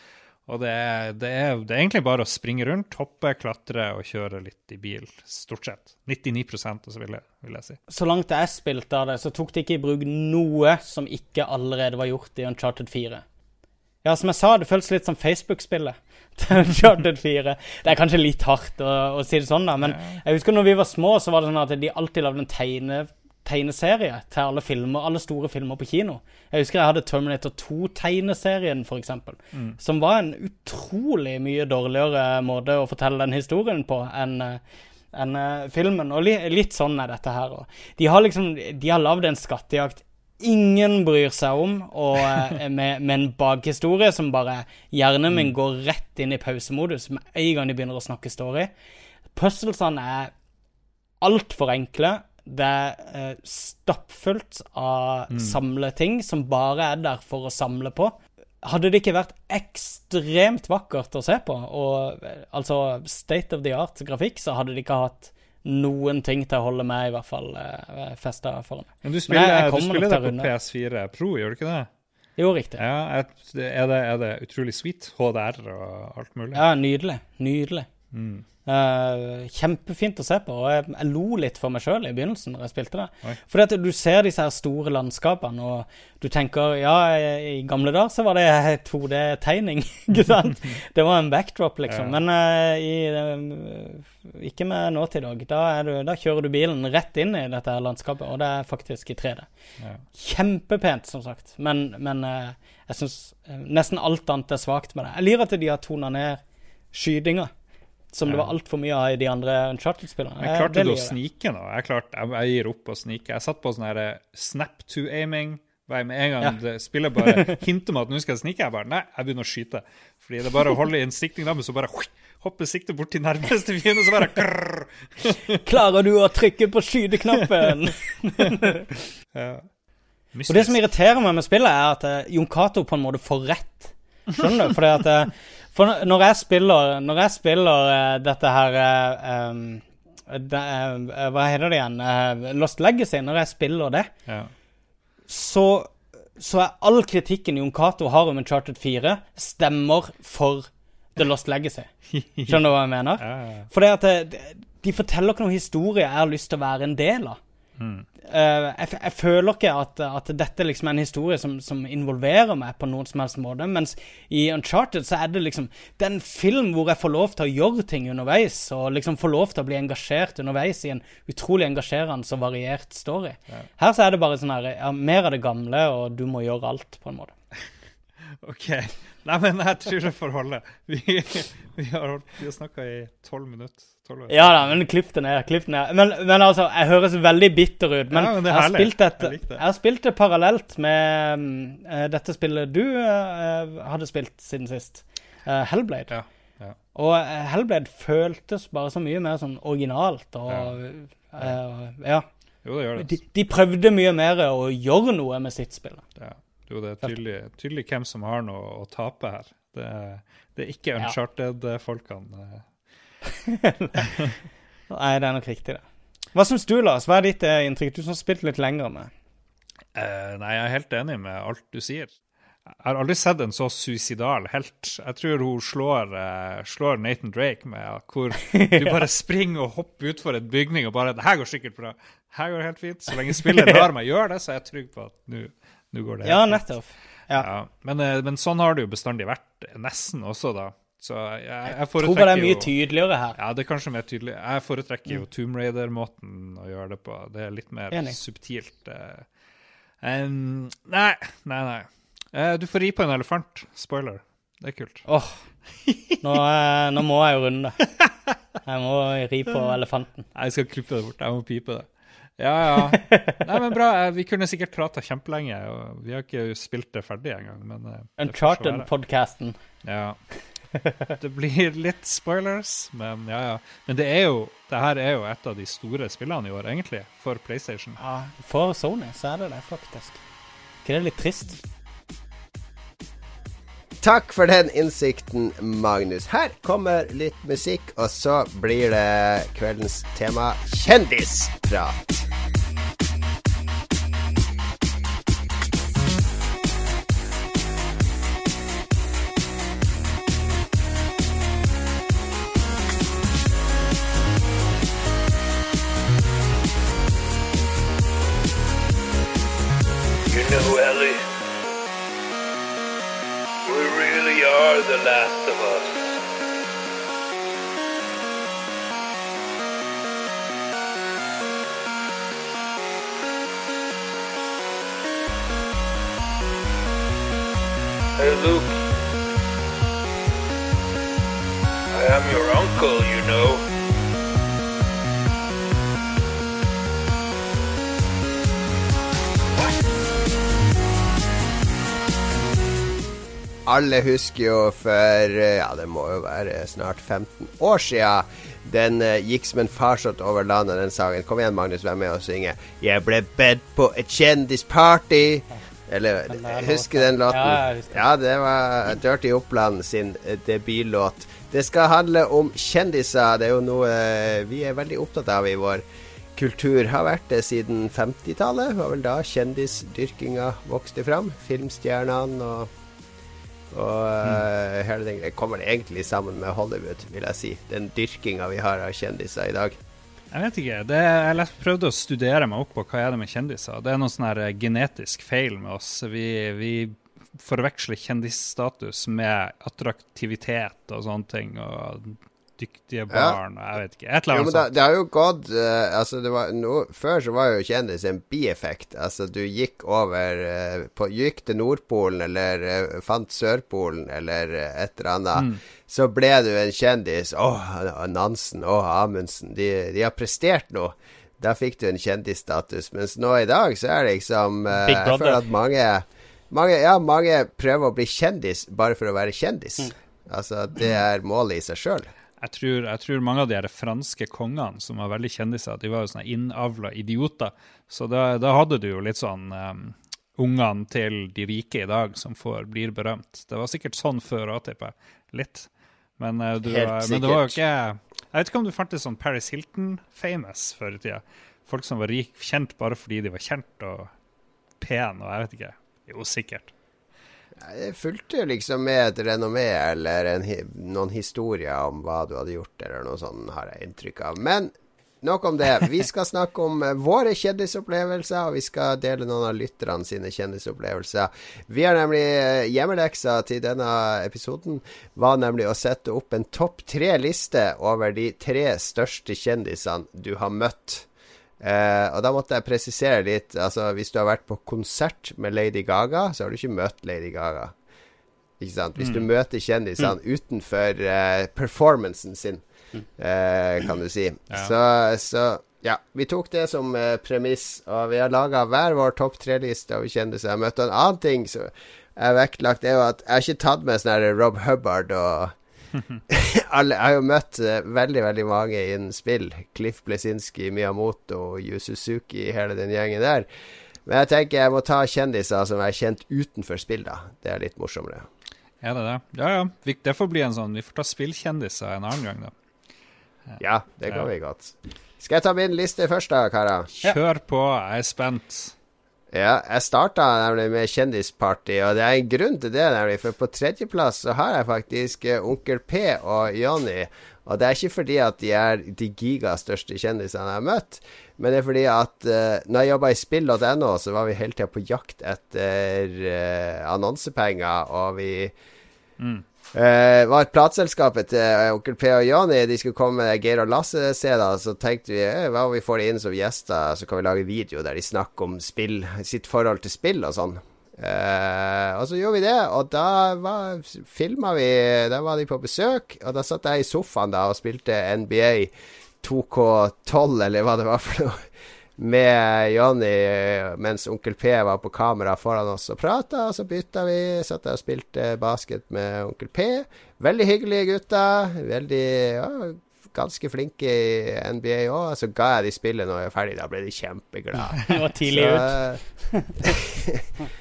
Og det er, det, er, det er egentlig bare å springe rundt, hoppe, klatre og kjøre litt i bil. Stort sett. 99 og så vil jeg, vil jeg si. Så langt jeg spilte av det, så tok de ikke i bruk noe som ikke allerede var gjort i Uncharted 4. Ja, som jeg sa, det føles litt som Facebook-spillet til Uncharted 4. Det er kanskje litt hardt å, å si det sånn, da, men jeg husker når vi var små, så var det sånn at de alltid lagde en tegne, tegneserie til alle filmer, alle store filmer på kino. Jeg husker jeg hadde Terminator 2-tegneserien, for eksempel, som var en utrolig mye dårligere måte å fortelle den historien på enn en, enn eh, filmen. Og li, litt sånn er dette her. Og de har liksom De har lagd en skattejakt ingen bryr seg om, og eh, med, med en bakhistorie som bare Hjernen min går rett inn i pausemodus med en gang de begynner å snakke story. Puzzlesene er altfor enkle. Det er eh, stappfullt av samleting som bare er der for å samle på. Hadde det ikke vært ekstremt vakkert å se på, og eh, altså state of the art grafikk, så hadde de ikke hatt noen ting til å holde med, i hvert fall eh, festa foran. Men du Men spiller, jeg- jeg du spiller det på runde. PS4 Pro, gjør du ikke det? Jo, riktig. Ja, er det, er det utrolig sweet? HDR og alt mulig? Ja, nydelig. Nydelig. Eh, kjempefint å se på. Og jeg, jeg lo litt for meg sjøl i begynnelsen når jeg spilte det. Oi. Fordi at du ser disse her store landskapene, og du tenker ja, i gamle dager så var det 2D-tegning, ikke sant? Det var en backdrop, liksom. Ja. Men uh, i, uh, ikke med nå til dag. Da, du, da kjører du bilen rett inn i dette her landskapet, og det er faktisk i 3D. Ja. Kjempepent, som sagt. Men, men jeg syns nesten alt annet er svakt med det. Jeg liker at de har tona ned skytinga, som det var altfor mye av i de andre Uncharted-spillene. Eh, klarte du å snike nå? Jeg, klarte, jeg, jeg gir opp å snike. Jeg satt på sånn her eh, snap to aiming. Jeg med en gang Ja. det spillet bare hinter meg at nå skal jeg snike, jeg bare nei, jeg begynner å skyte. Fordi det er bare å holde i en sikting, da, men så bare hopper hoppe sikte bort til nærmeste fiende, så bare krrr. Klarer du å trykke på skyteknappen? Ja. Og det som irriterer meg med spillet, er at eh, Jon Cato på en måte får rett. Skjønner du? Fordi at eh, For når- jeg spiller Når jeg spiller uh, dette her eh, um, det, eh, Hva heter det igjen? Eh, Lost Legacy. Når jeg spiller det, Ja. så så er all kritikken Jon Cato har om Uncharted 4, stemmer for The Lost Legacy. Skjønner du hva jeg mener? Ja, ja. For det at de forteller ikke noe historie jeg har lyst til å være en del av. eh, jeg, f- jeg føler ikke at, at dette liksom er en historie som, som involverer meg på noen som helst måte. Mens i Uncharted så er det liksom Det er en film hvor jeg får lov til å gjøre ting underveis, og liksom får lov til å bli engasjert underveis i en utrolig engasjerende og variert story. Her så er det bare sånn her ja, Mer av det gamle, og du må gjøre alt, på en måte. OK. Nei, men jeg tror det får holde. Vi, vi har, har snakka i tolv minutter. 12 Ja da, men klipp det ned. Klipp det ned. Men, men altså, jeg høres veldig bitter ut. Men, Ja, men jeg, har spilt et, Jeg jeg har spilt det parallelt med eh, dette spillet du uh, hadde spilt siden sist. uh, Hellblade. Ja, ja. Og Hellblade føltes bare så mye mer sånn originalt og Ja. Jo, det gjør det. De, de prøvde mye mer å gjøre noe med sitt spill. Ja. Jo, det er tydelig, tydelig hvem som har noe å tape her. Det, det er ikke. Uncharted-folkene. Nei, det er nok riktig, det. Hva syns du, Lars? Hva er ditt eh, inntrykk? Du som har spilt litt lenger med. Eh, nei, jeg er helt enig med alt du sier. Jeg har aldri sett en så suicidal helt. Jeg tror hun slår, uh, slår Nathan Drake med at hvor du bare springer og hopper utfor en bygning og bare 'Det her går sikkert bra. Her går det helt fint.' Så lenge spillet lar meg gjøre det, så er jeg trygg på at nå går det Ja, nettopp. Ja. Ja, men, uh, men sånn har det jo bestandig vært, nesten også, da. Så jeg, jeg foretrekker tror bare det er mye tydeligere her. Ja, det er kanskje mer tydelig. Jeg foretrekker jo Tomb Raider-måten å gjøre det på. Det er litt mer Enig. subtilt. Em, nei, nei, nei. Uh, du får ri på en elefant. Spoiler. Det er kult. Åh, nå, eh, nå må jeg jo runde. Jeg må ri på elefanten. Nei, Jeg skal klippe det bort. Jeg må pipe det. Ja, ja. Nei, men bra. Vi kunne sikkert prata kjempelenge, og vi har ikke spilt det ferdig engang. Uncharted-podcasten. Ja. Det blir litt spoilers, men ja, ja. Men det er jo Det her er jo et av de store spillene i år, egentlig, for PlayStation. Ja, for Sony så er det det, faktisk. ikke det er litt trist? Takk for den innsikten, Magnus. Her kommer litt musikk, og så blir det kveldens tema kjendisprat. Alle husker jo for eh, Ja, det må jo være snart 15 år sia. Den eh, gikk som en farsott over landet, den sangen. Kom igjen, Magnus, vær med og synge. Jeg ble bedt på et kjendisparty. Eller husker den låten? Ja, det var Dirty Oppland sin eh, debutlåt. Det skal handle om kjendiser. Det er jo noe vi er veldig opptatt av i vår kultur. Har vært det siden 50-tallet. Var vel da kjendisdyrkinga vokste fram. Filmstjernene og og eh, hele den greia kommer egentlig sammen med Hollywood, vil jeg si. Den dyrkinga vi har av kjendiser i dag. Jeg vet ikke. Det, jeg prøvde å studere meg opp på hva er det med kjendiser. Det er noe sånn her eh, genetisk feil med oss. Vi, vi forveksler kjendisstatus med attraktivitet og sånne ting. Og dyktige barn og jeg vet ikke. Et eller Jo, annet men da, sånt. det har jo gått uh, Altså, det var no, Før så var jo kjendis en bieffekt. Altså, du gikk over uh, på, Gikk til Nordpolen, eller uh, fant Sørpolen, eller et eller annet. Mm. Så ble du en kjendis. Å, Nansen, å, Amundsen. De, de har prestert noe. Da fikk du en kjendisstatus. Mens nå i dag så er det liksom uh, Jeg føler at mange mange, ja, mange prøver å bli kjendis bare for å være kjendis. Mm. Altså, det er målet i seg sjøl. Jeg tror, jeg tror mange av de her franske kongene som var veldig kjendiser, de var jo sånne innavla idioter. Så da, da hadde du jo litt sånn um, ungene til de rike i dag som får, blir berømt. Det var sikkert sånn før òg, tipper jeg. Litt. Men, uh, du, Helt men det var jo ikke Jeg vet ikke om du fantes sånn Paris Hilton-famous før i tida. Folk som var rik, kjent bare fordi de var kjent og pen og jeg vet ikke. Jo, sikkert. Jeg fulgte liksom med et renommé eller en, noen historier om hva du hadde gjort, eller noe sånt, har jeg inntrykk av. Men nok om det. Vi skal snakke om eh, våre kjendisopplevelser, og vi skal dele noen av lytterne sine kjendisopplevelser. Vi har nemlig eh, Hjemmeleksa til denne episoden var nemlig å sette opp en topp tre-liste over de tre største kjendisene du har møtt. Eh, og da måtte jeg presisere litt. Altså, hvis du har vært på konsert med Lady Gaga, så har du ikke møtt Lady Gaga. Ikke sant? Hvis du møter kjendisene utenfor eh, performancen sin, eh, kan du si. Ja. Så, så ja, vi tok det som eh, premiss, og vi har laga hver vår topp tre-liste over kjendiser. Jeg møtte en annen ting som er vektlagt, det er jo at jeg har ikke tatt med sånn Rob Hubbard og alle, Jeg har jo møtt eh, veldig, veldig mange innen spill. Cliff Blesinski, Miyamoto, Yu Suzuki, hele den gjengen der. Men jeg tenker jeg må ta kjendiser som er kjent utenfor spill, da. Det er litt morsommere. Er det det? Ja, ja. Det får bli en sånn Vi får ta spillkjendiser en annen gang, da. Ja, det kan Ja. vi godt. Skal jeg ta min liste først, da, karer? Kjør på, jeg er spent. Ja, jeg starta nemlig med Kjendisparty, og det er en grunn til det, nemlig. For på tredjeplass så har jeg faktisk eh, Onkel P og Johnny. Og det er ikke fordi at de er de giga største kjendisene jeg har møtt, men det er fordi at uh, når jeg jobba i spill.no, så var vi hele tida på jakt etter uh, annonsepenger, og vi Eh, var et plateselskapet til eh, Onkel P og Johnny. De skulle komme med Geir og Lasse-CD-er. Så tenkte vi eh, hva om vi får de inn som gjester, så kan vi lage video der de snakker om spill, sitt forhold til spill og sånn. Uh, og så gjorde vi det, og da var, filma vi Da var de på besøk, og da satt jeg i sofaen da og spilte NBA 2K12, eller hva det var for noe med Johnny mens onkel P var på kamera foran oss og prata. Og så bytta vi. Satt der og spilte basket med onkel P. Veldig hyggelige gutter. Veldig ja, ganske flinke i NBA òg. Så ga jeg de spillet når jeg var ferdig. Da ble de kjempeglade. Det var tidlig ut.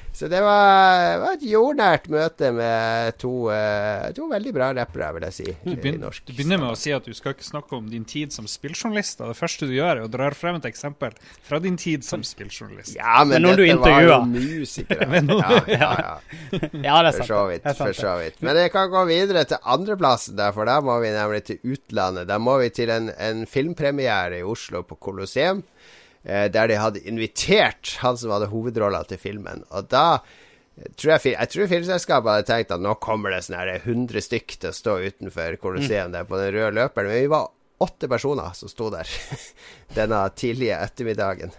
Så, det var, var et jordnært møte med to, eh, to veldig bra rappere, vil jeg si. Du i begynner, norsk du begynner med å si at du skal ikke snakke om din tid som spilljournalist. Det første du gjør, er å dra frem et eksempel fra din tid som spilljournalist. Ja, men, Men dette var jo musikere. Ja, ja, ja. Ja, det er sant. For så vidt. For så vidt. Men jeg kan gå videre til andreplassen, der, for da må vi nemlig til utlandet. Da må vi til en, en filmpremiere i Oslo på Colosseum, der de hadde invitert han som hadde hovedrolla til filmen. Og da eh, tror jeg, jeg tror filmselskapet hadde tenkt at nå kommer det sånn her 100 stykk til å stå utenfor Colosseum der på den røde løperen. Men vi var åtte personer som sto der denne tidlige ettermiddagen.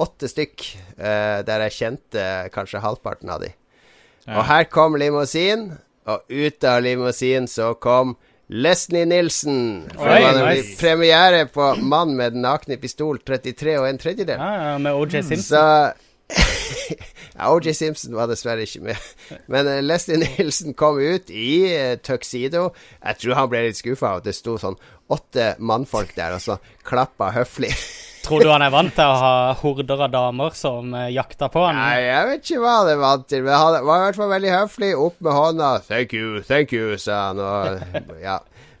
Åtte stykk, eh, der jeg kjente kanskje halvparten av de. Og her kom limousin, og ut av limousin så kom Leslie Nilsen. For Oi, det var nemlig nice. premiere på 'Mann med den nakne pistol 33 og en tredjedel'. Ah, ja, med OJ Simpson. Så ja, OJ Simpson var dessverre ikke med. Men uh, Leslie Nilsen kom ut i uh, tuxedo. Jeg tror han ble litt skuffa av at det sto sånn åtte mannfolk der, og så klappa høflig. Tror du han er vant til å ha horder av damer som uh, jakter på han? Nei, jeg vet ikke hva han er vant til, men han var i hvert fall veldig høflig. Opp med hånda. 'Thank you, thank you', sa han. Og ja.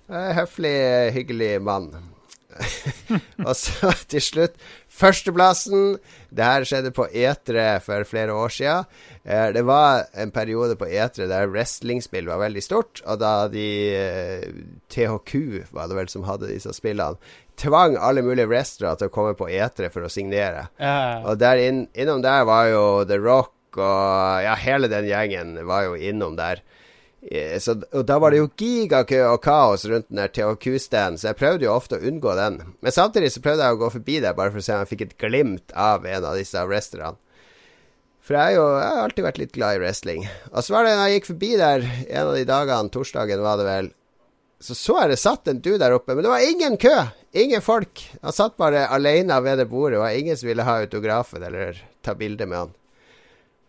Eh, Høflig, hyggelig mann. og så til slutt Førsteplassen. Det her skjedde på E3 for flere år siden. Eh, det var en periode på E3 der wrestlingspill var veldig stort, og da de eh, THQ var det vel som hadde disse spillene, tvang alle mulige wrestlere til å komme på E3 for å signere. Ja, Og der inn, innom der var jo The Rock og ja, hele den gjengen var jo innom der. Eh, Så, og da var det jo gigakø og kaos rundt den der THQ-standen, så jeg prøvde jo ofte å unngå den. Men samtidig så prøvde jeg å gå forbi der bare for å se om jeg fikk et glimt av en av disse wrestlerne. For jeg, jo, jeg har alltid vært litt glad i wrestling. Og så var det når jeg gikk forbi der en av de dagene, torsdagen var det vel, så så jeg det satt en du der oppe, men det var ingen kø. Ingen folk. Han satt bare alene ved det bordet, og ingen som ville ha autografen eller ta bilde med han.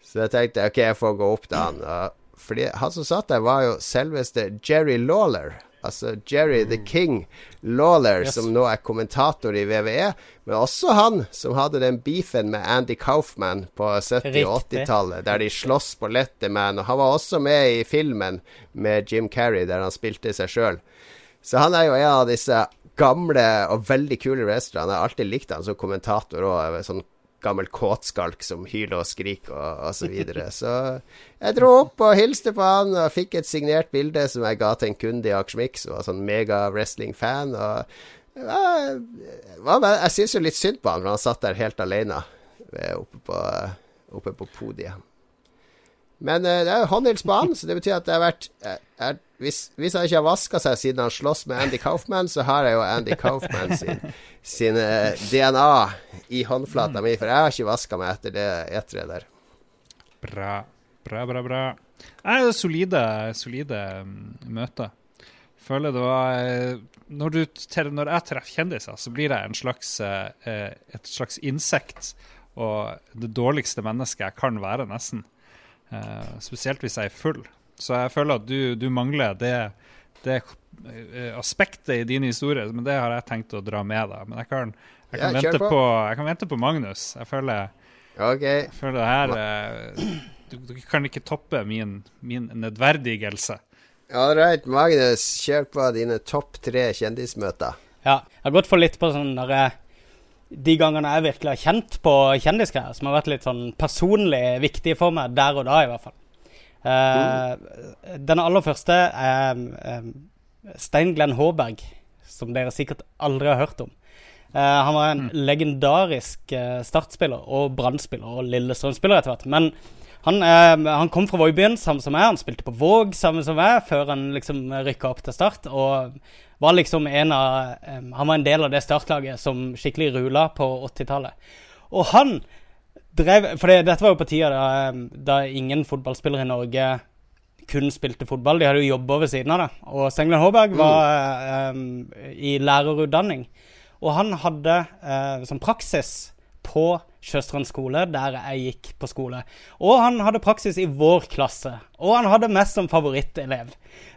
Så jeg tenkte ok, jeg får gå opp til han. Og fordi han som satt der, var jo selveste Jerry Lawler. Altså Jerry the King Lawler, Yes. som nå er kommentator i VVE. Men også han som hadde den beefen med Andy Kaufman på 70- og 80-tallet, der de sloss på Letterman. Og han var også med i filmen med Jim Carrey, der han spilte seg sjøl. Så han er jo en av disse gamle og veldig kule wrestlerne. Jeg har alltid likt han som kommentator òg. Sånn gammel kåtskalk som hyler og skriker og, og så videre. Så jeg dro opp og hilste på han og fikk et signert bilde som jeg ga til en kunde i Akersmik som var sånn mega wrestling-fan. Og jeg, Jeg syns jo litt synd på han, for han satt der helt alene oppe på, oppe på podiet. Men uh, det er jo håndhilsbanen, så det betyr at det har vært uh, er, hvis, hvis han ikke har vaska seg siden han slåss med Andy Kaufman, så har jeg jo Andy Kaufman sin, sin uh, DNA i håndflata mi, for jeg har ikke vaska meg etter det eteret der. Bra, bra, bra. bra. Nei, det er solide, solide mm, møter. Føler det var eh, når, du, når jeg treffer kjendiser, så blir jeg en slags, eh, eh, et slags insekt og det dårligste mennesket jeg kan være, nesten. Eh, spesielt hvis jeg er full. Så jeg føler at du, du mangler det, det eh, aspektet i din historie, men det har jeg tenkt å dra med deg. Men jeg kan, jeg kan, Ja, vente, på. på, jeg kan vente på Magnus. Jeg føler okay. jeg føler det her eh, du, du kan ikke toppe min, min nedverdigelse. All right, Magnus, kjør på dine topp tre kjendismøter. Ja, jeg har gått for litt på sånn derre eh, De gangene jeg virkelig har kjent på kjendisgreier, som har vært litt sånn personlig viktige for meg, der og da i hvert fall. Eh, Den aller første er um, Stein Glenn Håberg, som dere sikkert aldri har hørt om. Uh, han var en legendarisk eh, startspiller og brannspiller og Lillestrøm-spiller etter hvert. Men han, han kom fra Voibyen, samme som meg. Han spilte på Våg, samme som meg, før han liksom rykka opp til Start. Og var liksom en av um, Han var en del av det startlaget som skikkelig rula på 80-tallet. Og han drev For det, dette var jo på tida da, da ingen fotballspillere i Norge kun spilte fotball. De hadde jo jobber ved siden av det. Og Stenglen Håberg var eh, i lærerutdanning. Og han hadde uh, som praksis på Sjøstrand skole, der jeg gikk på skole. Og han hadde praksis i vår klasse. Og han hadde meg som favorittelev.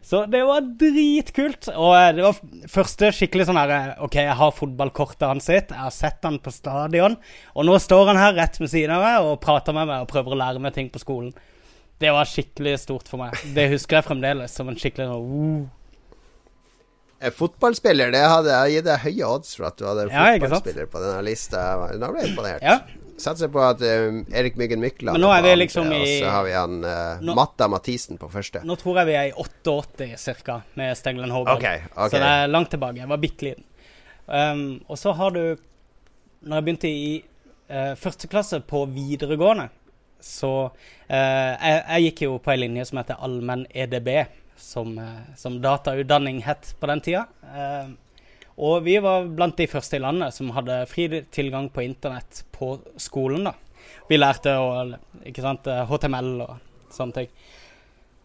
Så det var dritkult. Og eh, det var første skikkelig sånn her eh, OK, jeg har fotballkortet hans sitt. Jeg har sett han på stadion. Og nå står han her rett ved siden av meg og prater med meg og prøver å lære meg ting på skolen. Det var skikkelig stort for meg. Det husker jeg fremdeles som en skikkelig uh. En fotballspiller, det hadde jeg gitt deg høye odds for at du hadde Ja, fotballspiller på denne lista. Nå ble jeg imponert. Ja. Satser på at um, Erik Myggen Mykla Men nå er vi andre, liksom i- Og så har vi han uh, Nå- Matta Mathisen på første. Nå tror jeg vi er i 88 cirka med Stenglen Håberg. Okay, okay. Så det er langt tilbake. Jeg var bitte liten. Um, og så har du Når jeg begynte i uh, første klasse på videregående, så uh, jeg, jeg gikk jo på ei linje som heter allmenn EDB, som, eh, som datautdanning het på den tida. Eh, og vi var blant de første i landet som hadde fri tilgang på internett på skolen. da. Vi lærte å, sant, eh, HTML og sånne ting.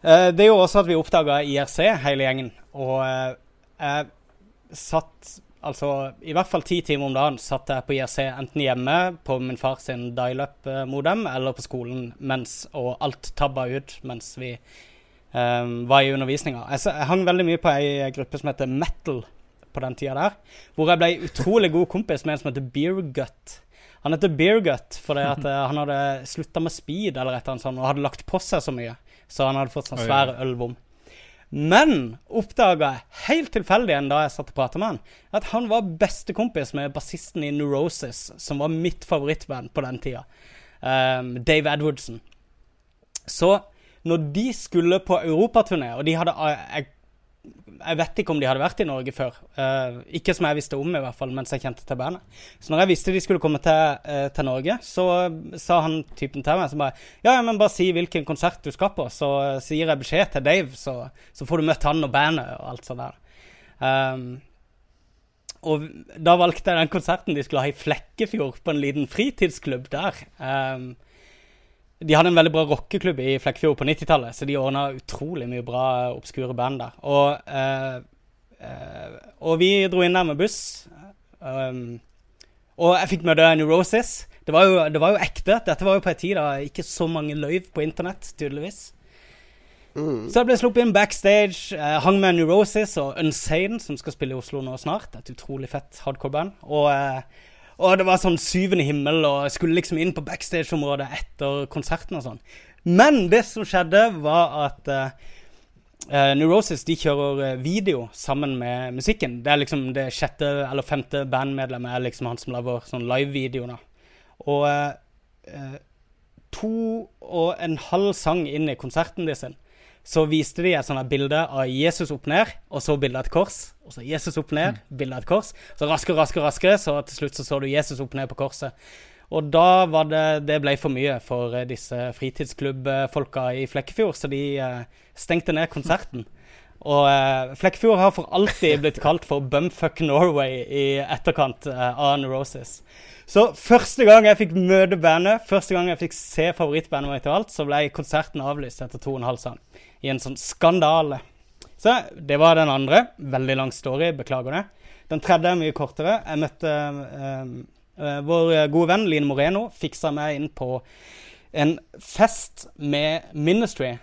Eh, det gjorde også at vi oppdaga IRC, hele gjengen. Og eh, jeg satt altså i hvert fall ti timer om dagen satt jeg på IRC enten hjemme på min far sin dial-up-modem eller på skolen mens, og alt tabba ut mens vi eh, var i undervisninga. Jeg, jeg hang veldig mye på ei gruppe som heter Metal på den tida der, hvor jeg ble utrolig god kompis med en som heter Beergut. Han heter Beergut fordi at uh, han hadde slutta med speed eller et eller annet sånt, og hadde lagt på seg så mye, så han hadde fått sånn svære svær ølvom. Men oppdaga jeg helt tilfeldig en da jeg satt og prata med han, at han var bestekompis med bassisten i Neurosis, som var mitt favorittband på den tida. Um, Dave Edwardson. Så når de skulle på europaturné, og de hadde jeg, jeg vet ikke om de hadde vært i Norge før. Uh, ikke som jeg visste om, i hvert fall, mens jeg kjente til bandet. Så når jeg visste de skulle komme til, uh, til Norge, så sa han typen til meg så bare Ja, men bare si hvilken konsert du skal på, så eh, sier jeg beskjed til Dave, så, så får du møtt han og bandet og alt sånt der. Um, og da valgte jeg den konserten de skulle ha i Flekkefjord, på en liten fritidsklubb der. Um, de hadde en veldig bra rockeklubb i Flekkefjord på 90-tallet, så de ordna utrolig mye bra eh, obskure band der. Og, uh, uh, og vi dro inn der med buss. Um, og jeg fikk møte Neurosis. Det var, jo, det var jo ekte. Dette var jo på en tid da ikke så mange løyv på internett, tydeligvis. Så jeg ble sluppet inn backstage, eh, hang med Neurosis og Unsane, som skal spille i Oslo nå snart. Et utrolig fett hardcore-band. Og, eh, og det var sånn syvende himmel, og jeg skulle liksom inn på backstage-området etter konserten og sånn. Men det som skjedde, var at eh, Neurosis de kjører eh, video sammen med musikken. Det er liksom det sjette eller femte bandmedlemmet er liksom han som lager sånn live-video. da. Og eh, to og en halv sang inn i konserten de sin, så viste de et sånt bilde av Jesus opp ned, og så bilde av et kors. Og så Jesus opp ned, bilde av et kors. Så raskere, raskere, raskere, så til slutt så, så du Jesus opp ned på korset. Og da var det Det ble for mye for eh, disse fritidsklubbfolka i Flekkefjord, så de eh, stengte ned konserten. Og eh, Flekkefjord har for alltid blitt kalt for Bumfuck Norway i etterkant av Neurosis. Så første gang jeg fikk møte bandet, første gang jeg fikk se favorittbandet mitt, og alt, så ble konserten avlyst etter to og en halv sang. I en sånn skandale. Så det var den andre. Veldig lang story, beklager det. Den tredje er mye kortere. Jeg møtte eh, vår gode venn Line Moreno. Fiksa meg inn på en fest med Ministry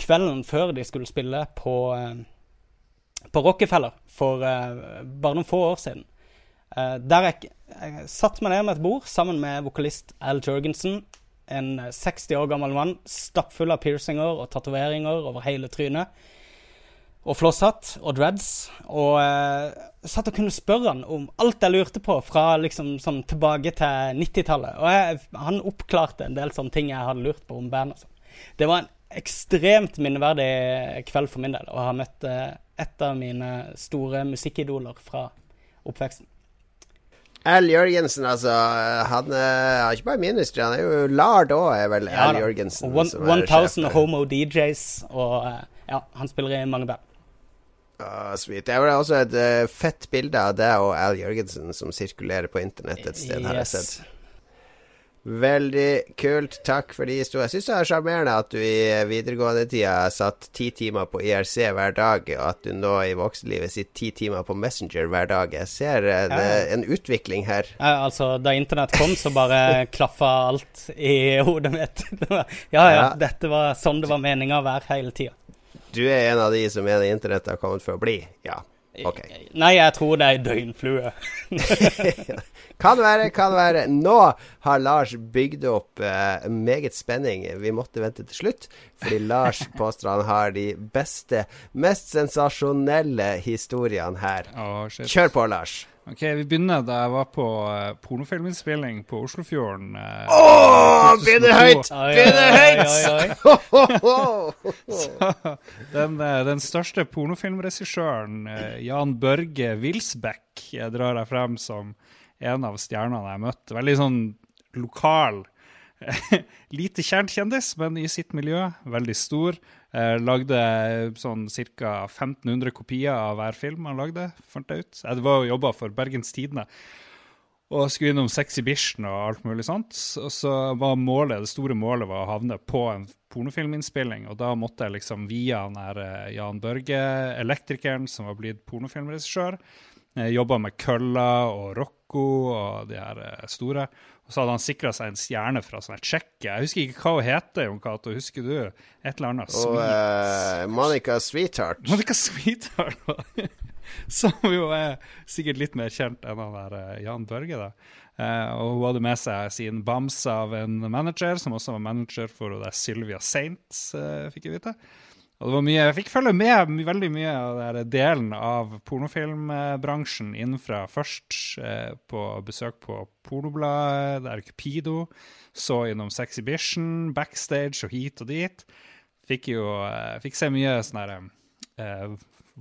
kvelden før de skulle spille på, eh, på Rockefeller for uh, bare noen få år siden. Uh, der jeg, jeg satt meg ned med et bord sammen med vokalist Al Jørgensen. En 60 år gammel mann stappfull av piercinger og tatoveringer over hele trynet. Og flosshatt og dreads. Og eh, satt og kunne spørre han om alt jeg lurte på fra liksom sånn tilbake til 90-tallet. Og jeg, han oppklarte en del sånne ting jeg hadde lurt på om band. og sånn. Det var en ekstremt minneverdig kveld for min del å ha møtt eh, et av mine store musikkidoler fra oppveksten. Al Jørgensen, altså. Han er ikke bare ministry, han er jo Lard òg, er vel Ja Al. Jørgensen. Og som One, er 1000. Homo DJs, og eh, ja, han spiller i mange band. Ah, sweet. Det er også et eh, fett bilde av deg og Al Jørgensen som sirkulerer på internett et sted, har jeg Yes. sett. Veldig kult. Takk for de historiene. Jeg syns det er sjarmerende at du i videregående tida satt ti timer på IRC hver dag, og at du nå i voksenlivet sitter ti timer på Messenger hver dag. Jeg ser en, er en utvikling her. Ja, altså, da internett kom, så bare klaffa alt i hodet mitt. Ja, ja, Ja. dette var sånn det var meninga å være hele tida. Du er en av de som mener internett har kommet for å bli? Ja. Ok. Nei, jeg tror det er ei døgnflue. Kan være, kan være. Nå har Lars bygd opp eh, meget spenning. Vi måtte vente til slutt, fordi Lars påstår han har de beste, mest sensasjonelle historiene her. Å, shit. Kjør på, Lars. Ok, Vi begynner da jeg var på uh, pornofilminnspilling på Oslofjorden. Uh, Åh, begynner høyt! Begynner høyt! den, eh, den største pornofilmregissøren, uh, Jan Børge Wilsbekk, jeg drar jeg frem som en av stjernene jeg møtte. Veldig sånn lokal, lite kjent kjendis, men i sitt miljø. Veldig stor. Eh, lagde sånn ca. 1500 kopier av hver film han lagde, fant jeg ut. Jeg var og jobba for Bergens Tidende. Og skulle innom Bishen og alt mulig sånt. Og så var målet, det store målet var å havne på en pornofilminnspilling. Og da måtte jeg liksom via han her eh, Jan Børge, elektrikeren som var blitt pornofilmregissør, eh, jobba med Kølla og Rocco og de her eh, store. Og så hadde han sikra seg en stjerne fra sånn Tsjekkia. Jeg husker ikke hva hun heter, Jon Cato. Husker du? Et eller annet. Og uh, Monica Sweetheart. Monica Sweetheart, som jo er sikkert litt mer kjent enn han der eh, Jan Børge. da. Uh, og hun hadde med seg sin bamse av en manager, som også var manager for Sylvia Saints, uh, fikk jeg vite. Og det var mye, Jeg fikk følge med my- veldig mye av den delen av pornofilmbransjen innenfra. Først eh, på besøk på Pornobladet, der Cupido. Så innom Sexhibition, backstage og hit og dit. Fikk jo eh, fikk se mye sånn her, eh,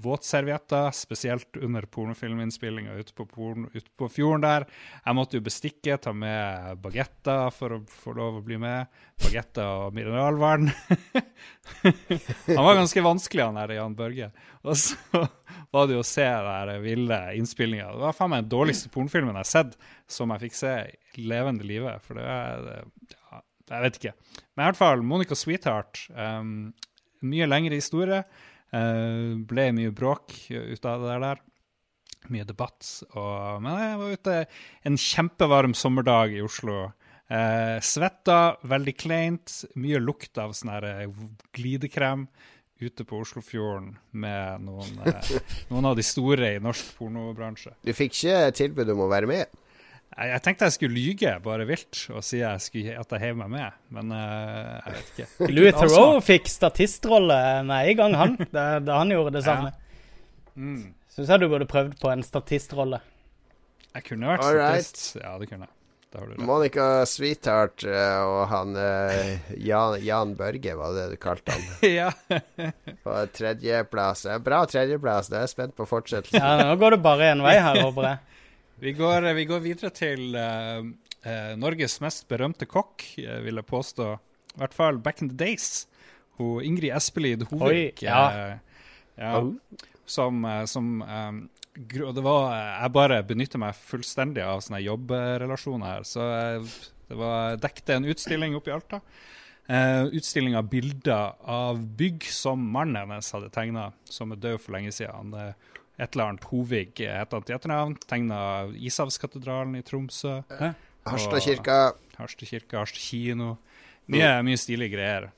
våtservietter, spesielt under pornofilminnspillinga ute, på porn- ut på fjorden der. Jeg måtte jo bestikke, ta med bagetter for å få lov å bli med. Bagetter og mineralvann. han var ganske vanskelig, han der Jan Børge. Og så var det jo å se den ville innspillinga. Det var faen meg den dårligste pornofilmen jeg har sett som jeg fikk se i levende live. For det er ja, Jeg vet ikke. Men i hvert fall, Monica Sweetheart. Um, mye lengre historie. Eh, ble mye bråk ut av det der. Mye debatt. Og, men jeg var ute en kjempevarm sommerdag i Oslo. Eh, svetta, veldig kleint. Mye lukt av sånn eh, glidekrem ute på Oslofjorden med noen, eh, noen av de store i norsk pornobransje. Du fikk ikke tilbud om å være med? Jeg, jeg tenkte jeg skulle lyge bare vilt og si jeg skulle, at jeg heiv meg med, men uh, jeg vet ikke. Louis Theroux fikk statistrolle med en gang, han. Da, da han gjorde det samme. Mm. Syns jeg du burde prøvd på en statistrolle. Jeg kunne vært All right. statist. Ja, det kunne jeg. Monica Sweetheart eh, og han eh, Jan, Jan Børge, var det du kalte han? ja. På tredjeplass. Bra tredjeplass. Da er jeg spent på fortsettelsen. Ja, nå går det bare én vei her, håper jeg. Vi går, vi går videre til uh, uh, Norges mest berømte kokk, uh, vil jeg påstå. I hvert fall back in the days. Hun Ingrid Espelid Hovik. Oi, ja. ja, Som, eh, som um, det var, Jeg bare benytter meg fullstendig av sånne jobbrelasjoner her. Så det var dekte en utstilling oppe i Alta. Uh, utstilling av bilder av bygg som mannen hennes hadde tegna, som er død for lenge siden. Han, et eller annet Hovig eh, het han til etternavn. Tegna Ishavskatedralen i Tromsø. Harstadkirka. Harstad kirke, Harstad kino. Mye, mye stilige greier.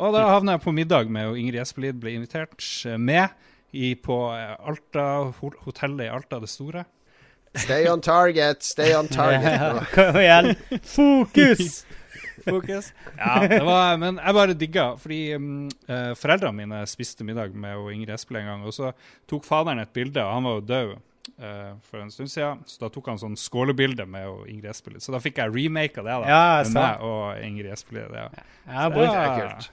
Og da havna jeg på middag med Ingrid Espelid, ble invitert eh, med i, på Alta, hotellet i Alta det store. Stay on target, stay on target. Kom igjen. Fokus! Fokus. Ja, det var, men jeg bare digga, fordi um, uh, foreldrene mine spiste middag med og Ingrid Espelid en gang, og så tok faderen et bilde, og han var jo død uh, for en stund siden, så da tok han sånn skålebilde med og Ingrid Espelid. Så da fikk jeg remake av det, da. Ja, med meg og Ingrid Espelid. Ja. Ja, det er kult.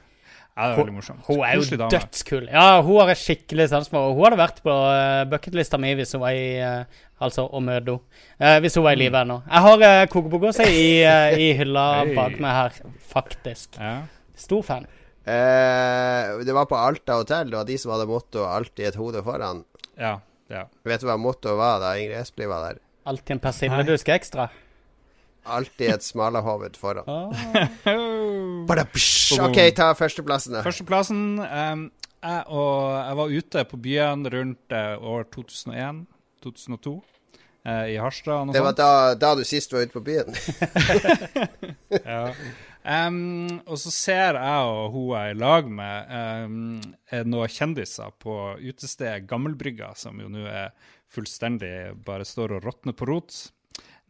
Ja, det er veldig morsomt. Hun er jo dødskul. Ja, hun har jeg skikkelig sans for. Hun hadde vært på uh, bucketlista mi hvis hun var i uh, Altså å møte henne. Eh, hvis hun var i live ennå. Jeg har uh, si i, uh, i hylla hey. bak meg her, faktisk. Ja. Stor fan. Eh, det var på Alta hotell. Det var de som hadde motto 'alltid et hode foran'. Ja, ja. Vet du hva mottoet var da Ingrid Espelid var der? Alltid en persilledusk ekstra. Alltid et smalahove foran. Ah. OK, ta førsteplassen, da. Førsteplassen um, jeg, og jeg var ute på byen rundt uh, år 2001-2002 eh, i Harstad. Det var da, da du sist var ute på byen. Ja. Um, og så ser jeg og hun jeg er i lag med, er noen kjendiser på utestedet Gammelbrygga, som jo nå er fullstendig bare står og råtner på rot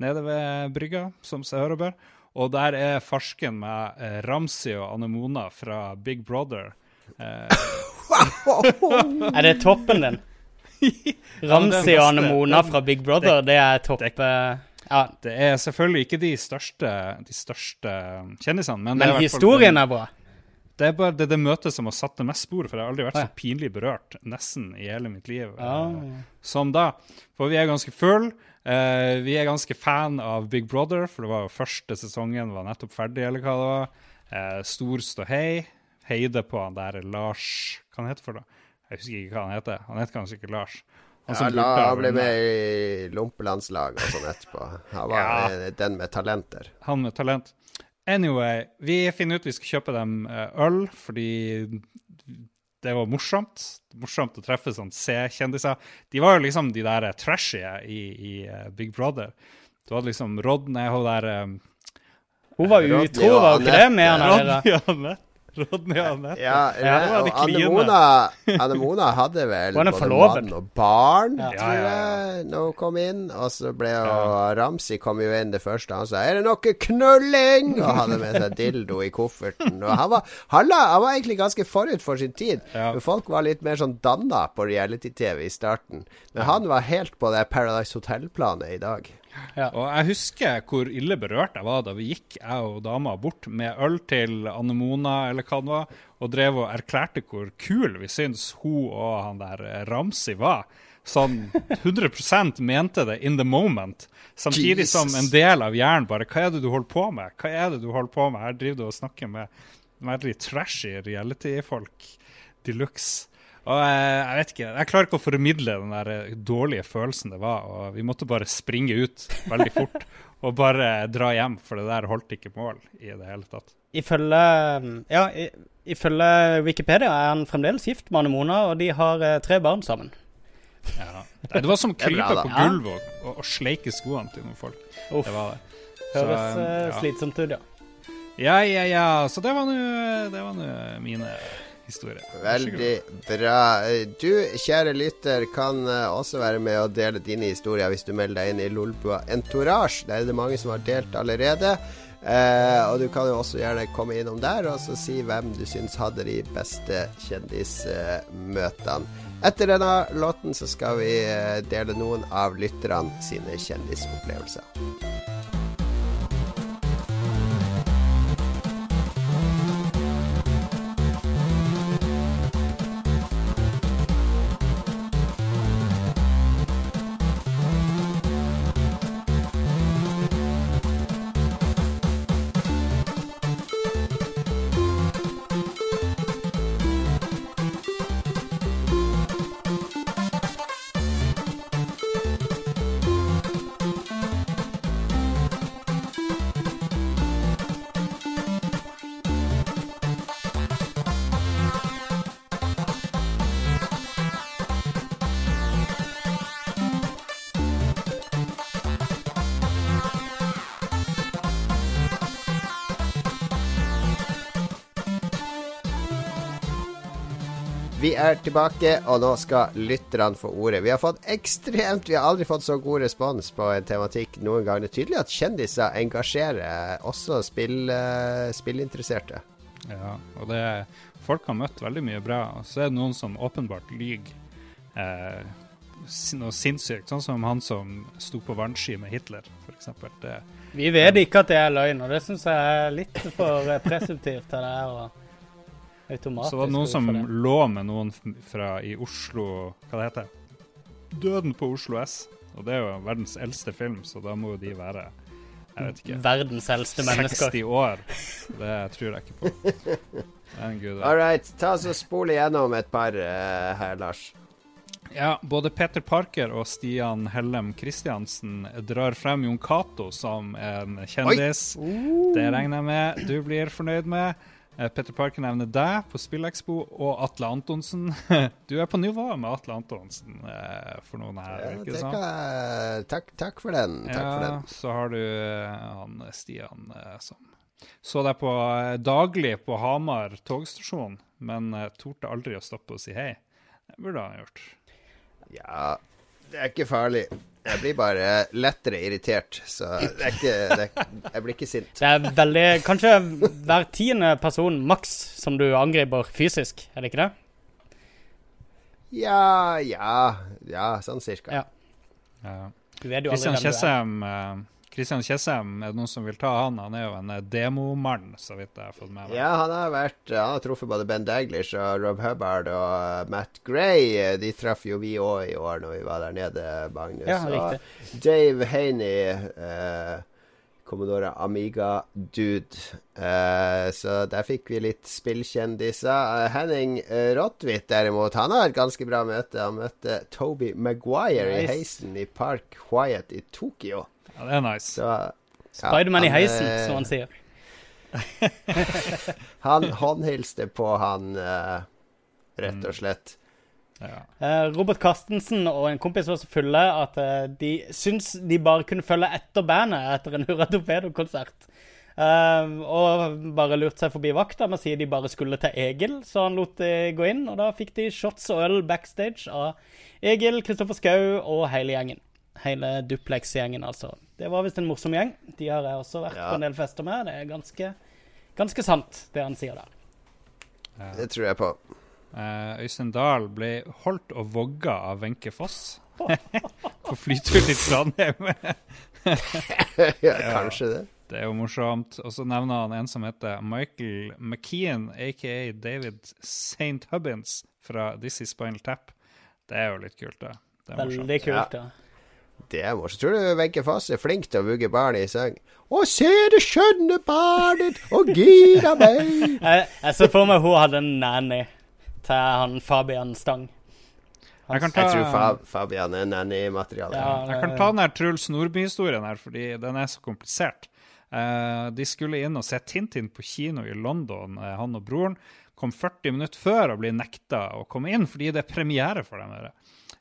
nede ved brygga, som seg hør og bør. Og der er farsken med eh, Ramsi og anemona fra Big Brother. Eh, Er det toppen din? Ramsi og anemona fra Big Brother, det er topp eh, Ja. det er selvfølgelig ikke de største, de største kjendisene, men, Men historien er, er bra. Det er bare det, det møtet som har satt det mest spor, for jeg har aldri vært så pinlig berørt nesten i hele mitt liv ah, ja. som da. For vi er ganske full. Uh, vi er ganske fan av Big Brother, for det var jo første sesongen var nettopp ferdig, eller hva det var. Uh, stor ståhei. Heide på han der Lars Hva han heter for det? Jeg husker ikke hva han heter. Han heter kanskje ikke Lars. Han Ja, som la, han ble med i lompelandslaget og sånn etterpå. Han var Ja. den med talenter. Han med talent. Anyway, vi finner ut vi skal kjøpe dem eh, øl, fordi det var morsomt. Morsomt å treffe sånn C-kjendiser. De var jo liksom de der trashy i, i eh, Big Brother. Du hadde liksom Rodney, hun der um, Hun var utro, var hun ikke det? Med han der Rodney og Anette. Ja, Ja, og Anne. Mona, Anne Mona hadde vel både mann og barn, Ja. tror jeg, når hun kom inn. Og så ble jo Ramsi kom jo inn det første. Han sa 'Er det noe knulling?' og hadde med seg dildo i kofferten. Og han var, han, la- han var egentlig ganske forut for sin tid. Ja. For Folk var litt mer sånn danna på reality-TV i starten. Men han var helt på det Paradise Hotel-planet i dag. Og jeg husker hvor ille berørt jeg var da vi gikk, jeg og dama, bort med øl til Anne Mona eller hva det var, og drev og erklærte hvor kul vi syns hun og han der Ramsi var. Sånn 100% mente det in the moment. Samtidig Jesus. som en del av hjernen bare Hva er det du holder på med? Hva er det du holder på med? Her driver du og snakker med veldig trashy reality-folk de luxe. Og jeg, jeg vet ikke, jeg klarer ikke å formidle den der eh, dårlige følelsen det var. og Vi måtte bare springe ut veldig fort og bare dra hjem, for det der holdt ikke mål i det hele tatt. Ifølge Ja, i- ifølge Wikipedia er han fremdeles gift med Anne Mona, og de har eh, tre barn sammen. Ja. Det var som å krype på gulvet og, og, og sleike skoene til noen folk. Uff, Det var det. Så, høres eh, ja. slitsomt ut, ja. Ja, ja, ja. Så det var nå det var nå mine god. Veldig bra. Du, kjære lytter, kan eh, også være med og dele dine historier hvis du melder deg inn i Lolbua Entourage. Der er det mange som har delt allerede. Eh, og du kan jo også gjerne komme innom der og så si hvem du syns hadde de beste kjendismøtene. Etter denne låten så skal vi eh, dele noen av lytterne sine kjendisopplevelser. Er tilbake, og nå skal lytterne få ordet. Vi har fått ekstremt Vi har aldri fått så god respons på en tematikk noen gang. Det er tydelig at kjendiser engasjerer også spill, uh, spillinteresserte. Ja, og det Folk har møtt veldig mye bra, og så er det noen som åpenbart lyver. Eh, noe sinnssykt, sånn som han som sto på vannski med Hitler, f.eks. Vi vet ikke at det er løgn, og det syns jeg er litt for presumptivt av det her. Og automatisk. Så var det noen som lå med noen fra i Oslo Hva det heter Døden på Oslo S. Og det er jo verdens eldste film, så da må jo de være jeg vet ikke. Verdens eldste mennesker. 60 år. Det tror jeg ikke på. All right. Ta oss og Spol igjennom et par uh, her, Lars. Ja, både Peter Parker og Stian Hellem Kristiansen drar frem Jon Cato som en kjendis. Oi. Det regner jeg med du blir fornøyd med. Eh, Peter Parker nevner deg på Spillekspo og Atle Antonsen. Du er på nivå med Atle Antonsen eh, for noen her, ja, ikke sant? Takk, takk, for den. Takk ja, for den. Så har du han Stian som så deg på daglig på Hamar togstasjon, men torde aldri å stoppe og si hei. Det burde han gjort. Ja, det er ikke farlig. Jeg blir bare lettere irritert, så det er ikke, det er, jeg blir ikke sint. Det er veldig Kanskje hver tiende person maks som du angriper fysisk, er det ikke det? Ja, ja, ja, sånn cirka. Ja. ja. Du vet jo aldri hvem du er. Kristian Tjessem, er det noen som vil ta han? Han er jo en eh, demomann, så vidt jeg har fått med meg. Ja, han har vært Han har truffet både Ben Daglish og Rob Hubbard og eh, Matt Gray. De traff jo vi òg i år når vi var der nede, Magnus. Ja. Og Dave Haney, eh, Commodore Amiga-dude. Eh, så der fikk vi litt spillkjendiser. Uh, Henning Rottwit derimot, han har et ganske bra møte. Han møtte Toby Maguire nice. i heisen i Park Quiet i Tokyo. Ja, det er nice. Så, ja, Spiderman i heisen, som han sier. han håndhilste på han, eh, rett og mm. slett. Ja. Uh, Robert Carstensen og en kompis var så fulle at uh, de syntes de bare kunne følge etter bandet etter en Hurra Torpedo-konsert. Uh, og bare lurte seg forbi vakta med å si de bare skulle til Egil, så han lot de gå inn. Og da fikk de shots og øl backstage av Egil, Kristoffer Schou og hele gjengen. Hele Duplex-gjengen, altså. Det var visst en morsom gjeng. De har jeg også vært ja. på en del fester med. Det er ganske, ganske sant, det han sier der. Ja. Det tror jeg på. Uh, Øystein Dahl ble holdt og vogga av Wenche Foss på flytur til Trondheim. ja, kanskje det. Det er jo morsomt. Og så nevner han en som heter Michael McKean, aka David St. Hubbins fra This Is Spinal Tap. Det er jo litt kult, da. Det er Veldig kult, ja. Det er. Tror du Wenche Foss er flink til å vugge barnet i seng? Å, se det skjønne barnet og gira meg! jeg, jeg ser for meg hun hadde en nanny til han Fabian Stang. Jeg, ta, jeg, tror Fab, Fabian er nanny-materiale. Ja, jeg kan ta den her Truls Nordby-historien her, fordi den er så komplisert. Uh, de skulle inn og se Tintin på kino i London, uh, han og broren. Kom 40 minutter før og ble nekta å komme inn fordi det er premiere for dem. Her.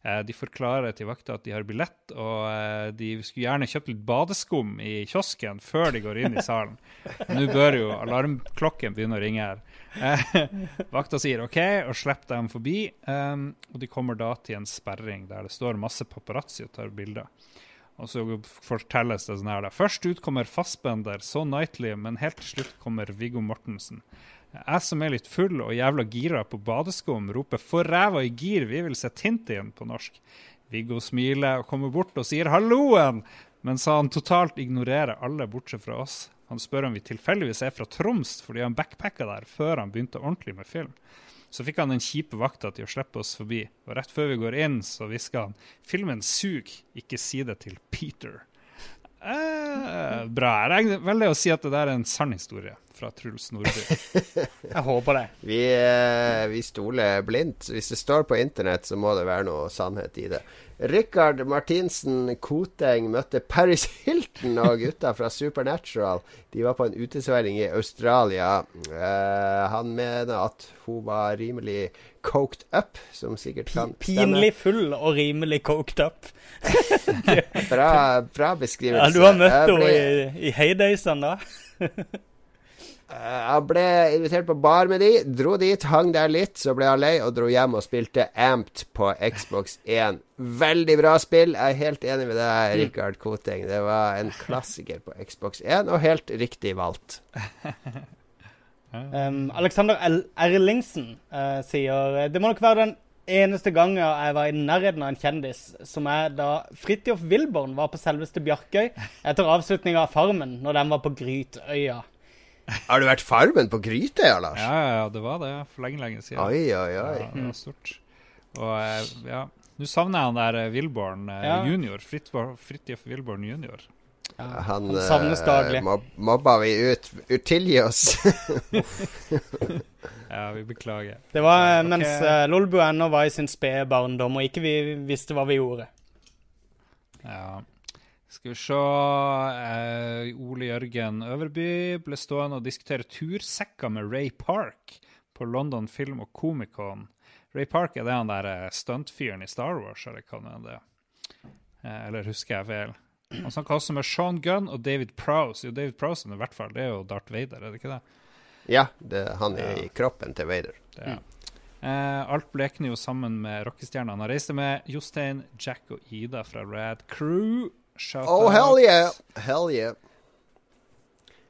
Eh, de forklarer til vakta at de har billett, og eh, de skulle gjerne kjøpt litt badeskum i kiosken før de går inn i salen. Nå bør jo alarmklokken begynne å ringe her. Eh, vakta sier OK og slipper dem forbi, og de kommer da til en sperring der det står masse paparazzi og tar bilder. Og så fortelles det sånn her da. Først ut kommer Fassbender, så Nightly, men helt til slutt kommer Viggo Mortensen. Jeg som er litt full og jævla gira på badeskum, roper 'for ræva i gir, vi vil se Tintin' på norsk. Viggo smiler og kommer bort og sier 'halloen', mens han totalt ignorerer alle bortsett fra oss. Han spør om vi tilfeldigvis er fra Troms fordi han backpacka der før han begynte ordentlig med film. Så fikk han den kjipe vakta til å slippe oss forbi, og rett før vi går inn, så hvisker han 'filmen sug, ikke si det til Peter'. Eh, bra. Jeg veldig å si at det der er en sann historie fra Truls Nordby. Jeg håper det. Vi, eh, vi, stoler blindt. Hvis det står på internett, så må det være noe sannhet i det. Rikard Martinsen Koteng møtte Paris Hilton og gutta fra Supernatural. De var på en utesveiling i Australia. Eh, han mener at hun var rimelig coked up, som sikkert kan stemme. Pinlig full og rimelig coked up. bra, bra, beskrivelse. Ja, du har møtt henne i, i heydaysene, da? Han ble invitert på bar med de, dro dit, hang der litt, så ble han lei og dro hjem og spilte Amped på Xbox 1. Veldig bra spill. Jeg er helt enig med deg, Rikard Koteng. Det var en klassiker på Xbox 1, og helt riktig valgt. Um, Alexander L Erlingsen uh, sier det må nok være den eneste gangen jeg var i nærheten av en kjendis, som er da Fridtjof Wilborn var på selveste Bjarkøy etter avslutninga av Farmen, når den var på Grytøya. Har du vært Farmen på Grytøya, Lars? Ja, ja, ja, det var det for lenge, lenge siden. Oi, oi, oi. Ja, det var stort. Og eh, ja, nå savner jeg han der eh, Wilborn eh, Ja. junior. Fridtjof Wilborn junior. Han, Han savnes daglig. mob mobba vi ut. Utilgi oss. Ja, vi beklager. Det var okay. mens uh, Lolbu ennå var i sin spede barndom og ikke vi visste hva vi gjorde. Ja. Skal vi se eh, Ole Jørgen Øverby ble stående og diskutere tursekker med Ray Park på London Film og Comic-Con. Ray Park er det han der eh, stuntfyren i Star Wars, eller hva det er? Eh, eller husker jeg feil? Han snakka også med Sean Gunn og David Prowse. Jo, David Prowse i hvert fall, det er jo Darth Vader, er det ikke det? ja, det, han er i kroppen til Vader. det er. Eh, alt blekner jo sammen med rockestjernene. Han reiste med Jostein, Jack og Ida fra Rad Crew. Shout Oh, hell yeah! Hell yeah.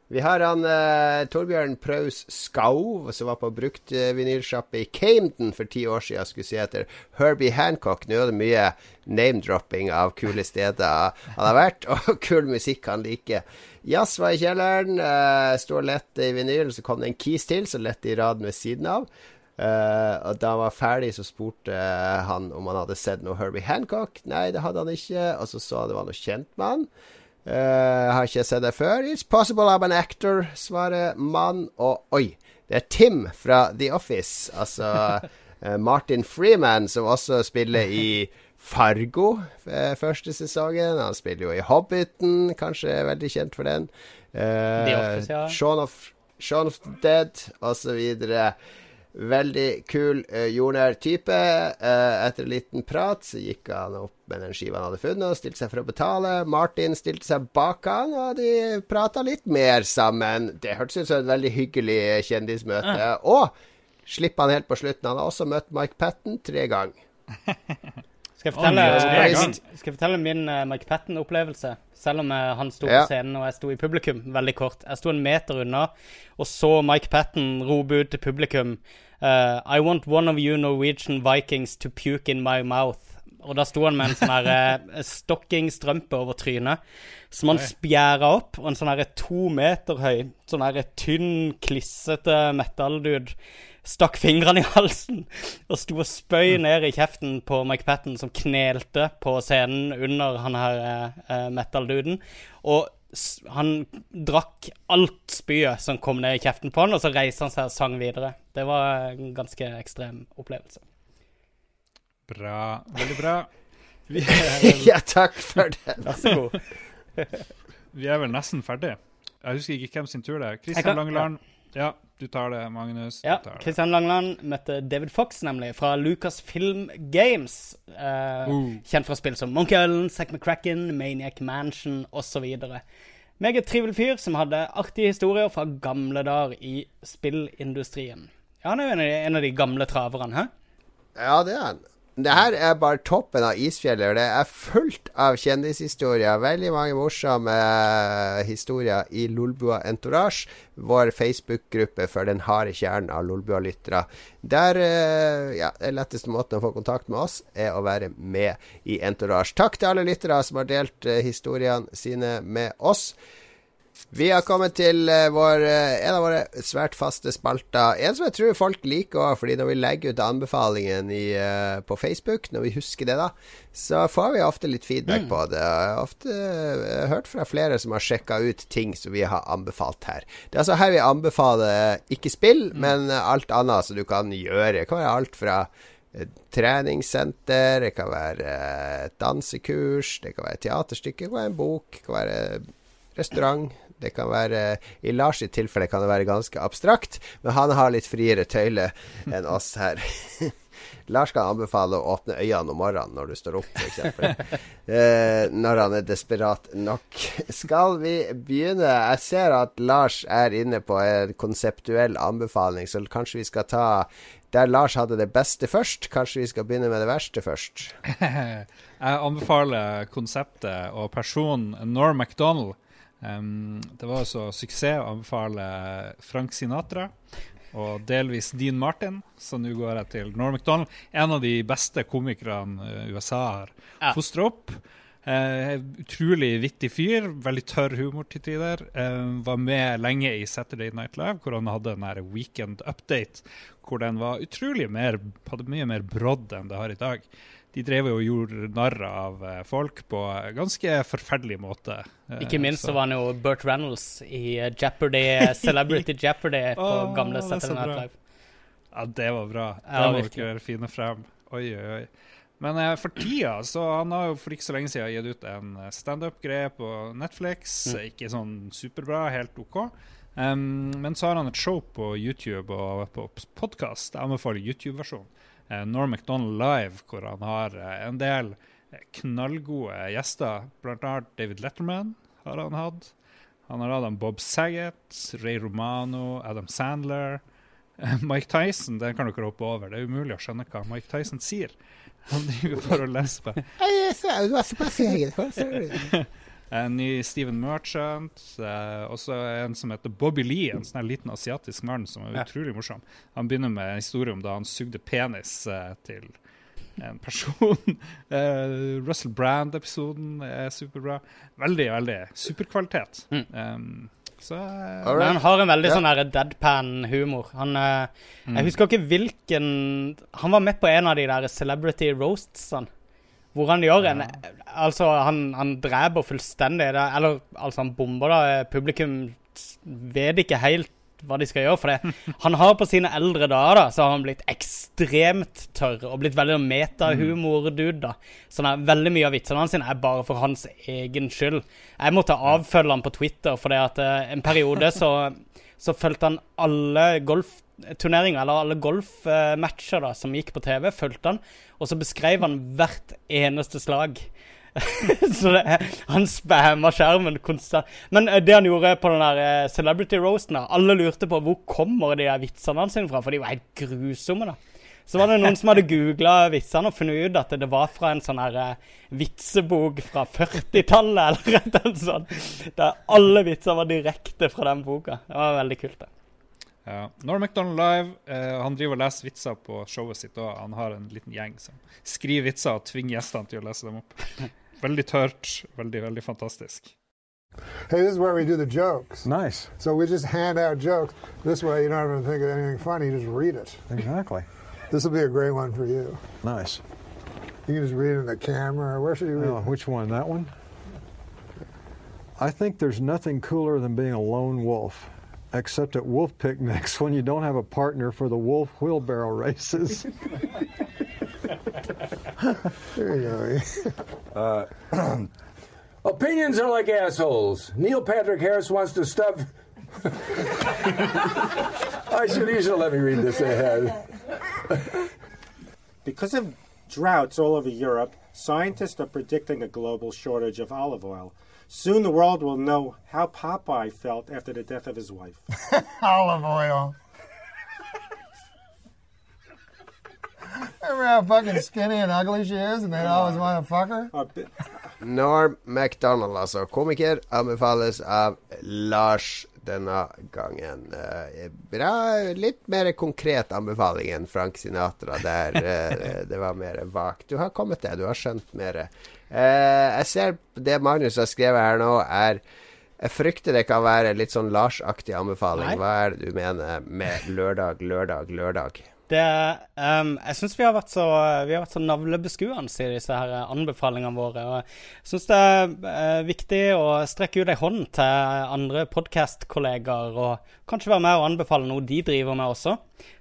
Vi har han eh, Torbjørn Praus Skau, som var på brukt uh, vinylsjappe i Camden for ti år siden. Skulle si etter Herbie Hancock. Nå er det mye name-dropping av kule steder han har vært, og kul musikk han liker. Jazz var i kjelleren. Uh, står lett i vinyl, så kom det en Keys til, så lett i raden ved siden av. Eh, og da han var ferdig, så spurte uh, han om han hadde sett noe Herbie Hancock. Nei, det hadde han ikke. Og så sa han det var noe kjent med han. Uh, har ikke sett det før. It's possible I'm an actor, svarer mann. Og oi, det er Tim fra The Office. Altså eh, Martin Freeman, som også spiller i Fargo første sesongen. Han spiller jo i Hobbiten, kanskje er veldig kjent for den. The Office, ja. Shaun of, Shaun of the Dead, osv. Veldig kul, uh, jordnær type. Uh, etter en liten prat så gikk han opp med den skiva han hadde funnet, og stilte seg for å betale. Martin stilte seg bak han, og de prata litt mer sammen. Det hørtes ut som et veldig hyggelig kjendismøte. Og slipp han helt på slutten. Han har også møtt Mike Patten tre ganger. Skal jeg fortelle, oh, tre gang. skal jeg fortelle min uh, Mike Patten-opplevelse? Selv om uh, han sto Ja. på scenen og jeg sto i publikum, veldig kort. Jeg sto en meter unna og så Mike Patten rope ut til publikum eh, I want one of you Norwegian Vikings to puke in my mouth. Og da sto han med en sånn her eh, stokkingstrømpe over trynet, som han spjæra opp. Og en sånn her to meter høy, sånn her tynn, klissete metal-dude stakk fingrene i halsen og sto og spøy ned i kjeften på Mike Patten, som knelte på scenen under han her uh, metal-duden. Og han drakk alt spyet som kom ned i kjeften på han, og så reiste han seg og sang videre. Det var en ganske ekstrem opplevelse. Bra. Veldig bra. Vi er, ja, takk for det. Vær så god. vi er vel nesten ferdig. Jeg husker ikke hvem sin tur det er. Christian kan- Langeland. Ja, du tar det, Magnus. Ja. Kristian Langland møtte David Fox, nemlig, fra Lucasfilm Games. Eh, Uh. Kjent fra spill som Monkey Island, Zack McCracken, Maniac Mansion osv. Meget trivelig fyr som hadde artige historier fra gamle dager i spillindustrien. Ja, han er jo en av de, en av de gamle traverne, hæ? Ja, det er han. Det her er bare toppen av isfjellet. Det er fullt av kjendishistorier. Veldig mange morsomme eh, historier i Lolbua Entourage, vår Facebook-gruppe for den harde kjernen av Lolbua-lyttere. Der eh, ja, Den letteste måten å få kontakt med oss, er å være med i Entourage. Takk til alle lyttere som har delt eh, historiene sine med oss. Vi har kommet til eh, vår, eh, en av våre svært faste spalter. En som jeg tror folk liker òg, fordi når vi legger ut anbefalingen i, eh, på Facebook, når vi husker det, da, så får vi ofte litt feedback på det. Jeg har ofte hørt fra flere som har sjekka ut ting som vi har anbefalt her. Det er altså her vi anbefaler ikke spill, men eh, alt annet som du kan gjøre. Det kan være alt fra treningssenter, det kan være dansekurs, det kan være teaterstykke, det kan være en bok, det kan være restaurant. Det kan være I Lars sitt tilfelle kan det være ganske abstrakt, men han har litt friere tøyle enn oss her. Lars kan anbefale å åpne øynene om morgenen når du står opp, f.eks. eh, når han er desperat nok. Skal vi begynne? Jeg ser at Lars er inne på en konseptuell anbefaling, så kanskje vi skal ta der Lars hadde det beste først. Kanskje vi skal begynne med det verste først? Jeg anbefaler konseptet og personen Norm MacDonald. Um, det var altså suksess å anbefale Frank Sinatra og delvis Dean Martin, så nå går jeg til Norm MacDonald. En av de beste komikerne eh, USA har ja. fostra opp. Uh, utrolig vittig fyr, veldig tørr humor til tider. Uh, var med lenge i Saturday Night Live, hvor han hadde en weekend update. Hvor den var utrolig mer, hadde mye mer brodd enn det har i dag de drev og gjorde narr av eh, folk på ganske forferdelig måte. Eh, Ikke minst så, var han jo Burt Reynolds i eh, Jeopardy, Celebrity Jeopardy på oh, gamle Saturday Night Live. Ja, det var bra. Det må dere finne frem. Oi, oi, oi. Men eh, for tida så Han har jo for ikke så lenge siden gitt ut en standup-greie på Netflix. Mm. Ikke sånn superbra, helt OK. Um, men så har han et show på YouTube og på podkast. Jeg anbefaler YouTube-versjonen. Eh, Norm MacDonald Live, hvor han har eh, en del eh, knallgode gjester. Blant annet David Letterman har han hatt. Han har hatt Bob Saget, Ray Romano, Adam Sandler. Mike Tyson den kan dere hoppe over. Det er umulig å skjønne hva Mike Tyson sier. Han driver for å lespe. En ny Steven Merchant. Eh, også en som heter Bobby Lee, en sånn liten asiatisk mann som er utrolig morsom. Han begynner med en historie om da han sugde penis eh, til en person. eh, Russell Brand-episoden er superbra. Veldig, veldig superkvalitet. Mm. Um, så, uh, Men han har en veldig yeah. sånn deadpan-humor. Han uh, mm. Jeg husker ikke hvilken Han var med på en av de der Celebrity Roastsene. Hvor han gjør en Altså, han, han dreper fullstendig det, Eller altså, han bomber da. Publikum vet ikke helt hva de skal gjøre. For det. han har på sine eldre dager da, så har han blitt ekstremt tørr og blitt veldig metahumor-dude. da. Sånn Veldig mye av vitsene hans er bare for hans egen skyld. Jeg måtte avfølge han på Twitter, for det at uh, en periode så, så fulgte han alle golfturneringer, eller alle golfmatcher da, som gikk på TV, fulgte han. Og så beskrev han hvert eneste slag. så det, han spamma skjermen konstant. Men eh, det han gjorde på den der eh, Celebrity Roasten, alle lurte på hvor kommer de vitsene hans fra, for de var helt grusomme. da. Så var det noen som hadde googla vitsene og funnet ut at det var fra en sånn her uh, vitsebok fra 40-tallet, eller noe sånt. Der alle vitser var direkte fra den boka. Det var veldig kult, det. Ja. Norm MacDonald Live eh, han driver og leser vitser på showet sitt. og Han har en liten gjeng som skriver vitser og tvinger gjestene til å lese dem opp. Veldig tørt. Veldig, veldig fantastisk. Hey, this is where we do the jokes. Nice. So we just hand out jokes. This way, you don't even think of anything funny. You just read it. Exactly. this will be a great one for you. Nice. You can just read it in the camera. Where should you read? Oh, which one? That one. I think there's nothing cooler than being a lone wolf except at wolf picnics when you don't have a partner for the wolf wheelbarrow races. there you go. Uh, opinions are like assholes. Neil Patrick Harris wants to stuff. I should. You should let me read this ahead. because of droughts all over Europe, scientists are predicting a global shortage of olive oil. Soon the world will know how Popeye felt after the death of his wife. Olive oil. Remember how fucking skinny and ugly she is, and they'd always want to fuck her? Norm MacDonald, altså. Komiker. Anbefales av Lars denne gangen. Uh, bra, litt mer konkret anbefaling enn Frank Sinatra, der uh, det var mer vagt. Du har kommet det, du har skjønt mer. Uh, jeg ser det Magnus har skrevet her nå, er jeg frykter det kan være litt sånn Lars-aktig anbefaling. Nei. Hva er det du mener med lørdag, lørdag, lørdag? Det, um, jeg syns vi har vært så, har så navlebeskuende i disse her anbefalingene våre. og Jeg syns det er uh, viktig å strekke ut ei hånd til andre podkastkollegaer, og kanskje være med og anbefale noe de driver med også.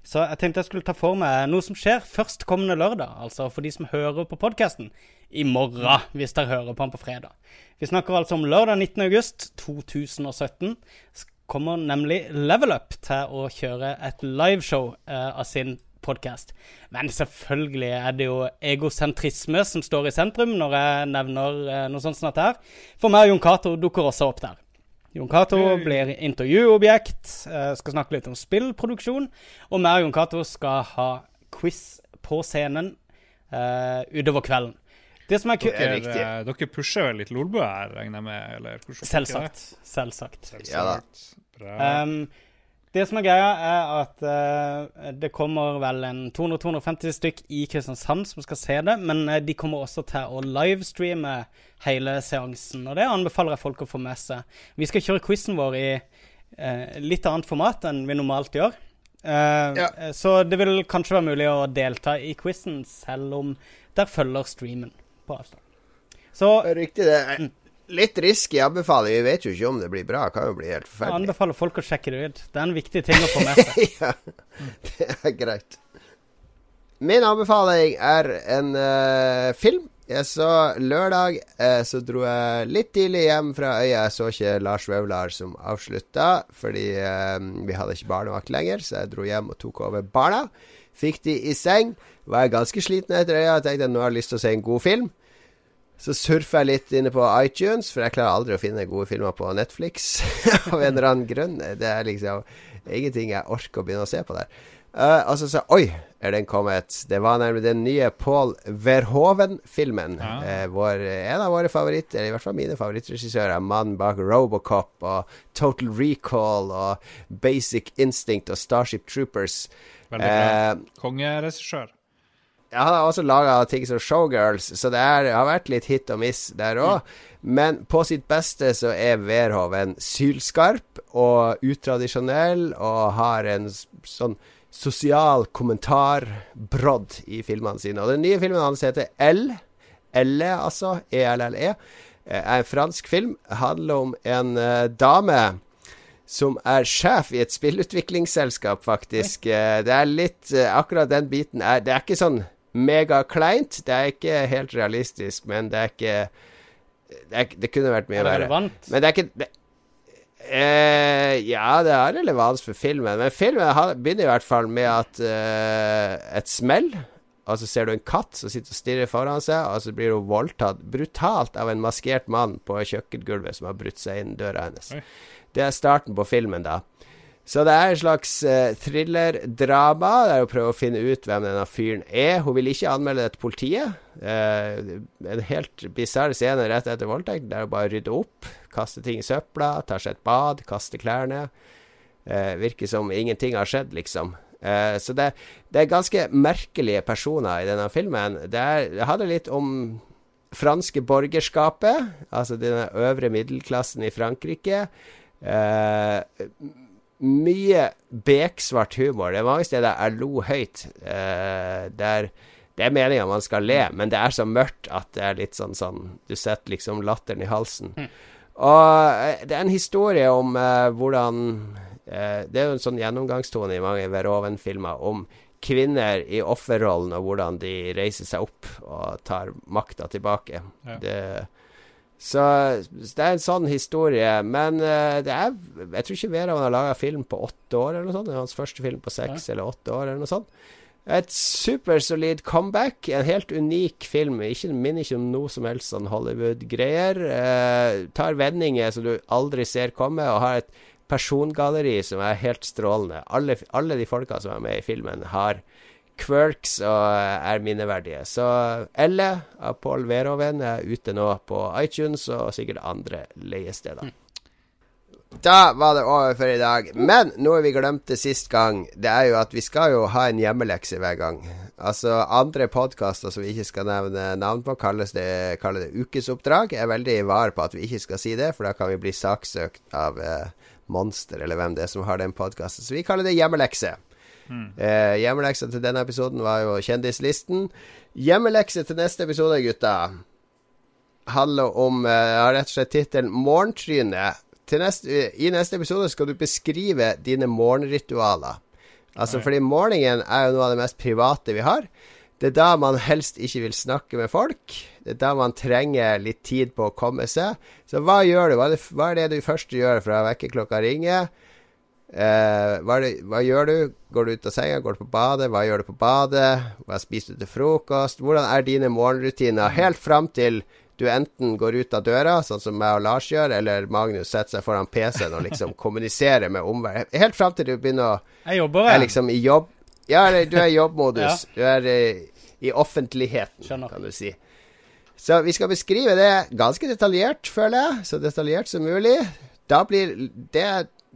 Så jeg tenkte jeg skulle ta for meg noe som skjer førstkommende lørdag. Altså for de som hører på podkasten. I morgen, hvis dere hører på den på fredag. Vi snakker altså om lørdag 19. august 2017 kommer nemlig Level Up til å kjøre et liveshow uh, av sin podkast. Men selvfølgelig er det jo egosentrisme som står i sentrum når jeg nevner uh, noe sånt som dette her. For meg og Jon Cato dukker også opp der. Jon Cato blir intervjuobjekt, uh, skal snakke litt om spillproduksjon. Og meg og Jon Cato skal ha quiz på scenen utover kvelden. Det som er dere, er dere pusher vel litt Lolbø her, regner jeg med? Eller Selvsagt. Selvsagt. Selvsagt. Ja Um, det som er greia, er at uh, det kommer vel en 200-250 stykk i Kristiansand som skal se det. Men uh, de kommer også til å livestreame hele seansen, og det anbefaler jeg folk å få med seg. Vi skal kjøre quizen vår i uh, litt annet format enn vi normalt gjør. Ja. Så det vil kanskje være mulig å delta i quizen selv om der følger streamen på avstand. Så Riktig, det. Mm. Litt risky anbefaling. Vi vet jo ikke om det blir bra. Det kan jo bli helt forferdelig. Jeg anbefaler folk å sjekke det ut. Det er en viktig ting å få med seg. ja, det er greit. Min anbefaling er en uh, film. Jeg så lørdag uh, så dro jeg litt tidlig hjem fra øya. Jeg så ikke Lars Vaular som avslutta, fordi uh, vi hadde ikke barnevakt lenger, så jeg dro hjem og tok over barna. Fikk de i seng. Var jeg ganske sliten etter det. Jeg Tenkte nå har jeg lyst til å se en god film. Så surfer jeg litt inne på iTunes, for jeg klarer aldri å finne gode filmer på Netflix av en eller annen grunn. Det er liksom ingenting jeg orker å begynne å se på der. Uh, og så sa Oi, er den kommet? Det var nemlig den nye Paul Verhoven-filmen. Ja. Uh, en av våre favoritter, i hvert fall mine favorittregissører. Mannen bak Robocop og Total Recall og Basic Instinct og Starship Troopers. Veldig bra. Uh, Kongeregissør. Jeg har også laga ting som Showgirls, så det er, har vært litt hit og miss der òg. Men på sitt beste så er Werhoven sylskarp og utradisjonell og har en sånn sosial kommentarbrodd i filmene sine. Og den nye filmen hans heter L. Elle, altså. ELLE. Er en fransk film. Handler om en uh, dame som er sjef i et spillutviklingsselskap, faktisk. Uh, det er litt Akkurat den biten er Det er ikke sånn megakleint. Det er ikke helt realistisk, men det er ikke Det, er, det kunne vært mye verre. Er det relevant? Men det er ikke det, eh, Ja, det har relevans for filmen. Men filmen begynner i hvert fall med at eh, et smell og så ser du en katt som sitter og stirrer foran seg, og så blir hun voldtatt brutalt av en maskert mann på kjøkkengulvet som har brutt seg inn døra hennes. Oi. Det er starten på filmen, da. Så det er en slags uh, thriller-drama. Det er å prøve å finne ut hvem denne fyren er. Hun vil ikke anmelde det til politiet. Uh, en helt bisarr scene rett etter voldtekt. Det er å bare rydde opp, kaste ting i søpla, ta seg et bad, kaste klærne. Uh, virker som ingenting har skjedd, liksom. Uh, så det, det, er ganske merkelige personer i denne filmen. Det, er, det handler litt om franske borgerskapet, altså denne øvre middelklassen i Frankrike. Uh, mye beksvart humor. Det er mange steder jeg lo høyt. Uh, der det er meninga man skal le, men det er så mørkt at det er litt sånn sånn Du setter liksom latteren i halsen. Mm. Og uh, det er en historie om eh, hvordan Det er jo en sånn gjennomgangstone i mange Veroven-filmer om kvinner i offerrollen, og hvordan de reiser seg opp og tar makta tilbake. Ja. Det så, det er en sånn historie. Men uh, det er Jeg tror ikke Vera har laga film på åtte år, eller noe sånt. Det er hans første film på seks ja. eller åtte år, eller noe sånt. Et supersolid comeback. En helt unik film. Ikke, minner ikke om noe som helst sånn Hollywood-greier. Uh, tar vendinger som du aldri ser komme, og har et persongalleri som er helt strålende. Alle, alle de folka som er med i filmen, har quirks og er minneverdige. Så Elle av Paul Verhoven er ute nå på iTunes og sikkert andre leiesteder. Da var det over for i dag. Men noe vi glemte sist gang, det er jo at vi skal jo ha en hjemmelekse hver gang. Altså Andre podkaster som vi ikke skal nevne navn på, kalles det, kaller det ukesoppdrag. Jeg er veldig var på at vi ikke skal si det, for da kan vi bli saksøkt av eh, Monster, eller hvem det er som har den podkasten. Så vi kaller det hjemmelekse. Eh, hjemmeleksa til denne episoden var jo Kjendislisten. Hjemmelekse til neste episode, gutta, handler om eh, har rett og slett tittelen 'Morgentryne'. I neste episode skal du beskrive dine morgenritualer. Altså, fordi morgenen er jo noe av det mest private vi har. Det er da man helst ikke vil snakke med folk. Det er da man trenger litt tid på å komme seg. Så hva gjør du? Hva er det, hva er det du først gjør fra vekkerklokka ringer? Eh, hva, det, hva gjør du? Går du ut av senga? Går du på badet? Hva gjør du på badet? Hva spiser du til frokost? Hvordan er dine morgenrutiner helt fram til du enten går ut av døra, sånn som meg og Lars gjør, eller Magnus setter seg foran PC-en og liksom kommuniserer med omverdenen. Helt fram til du begynner å Jeg jobber, er jeg. liksom i jobb Ja, eller du er i jobbmodus. Du er eh, i offentligheten, Skjønner. kan du si. Så vi skal beskrive det ganske detaljert, føler jeg. Så detaljert som mulig. Da blir det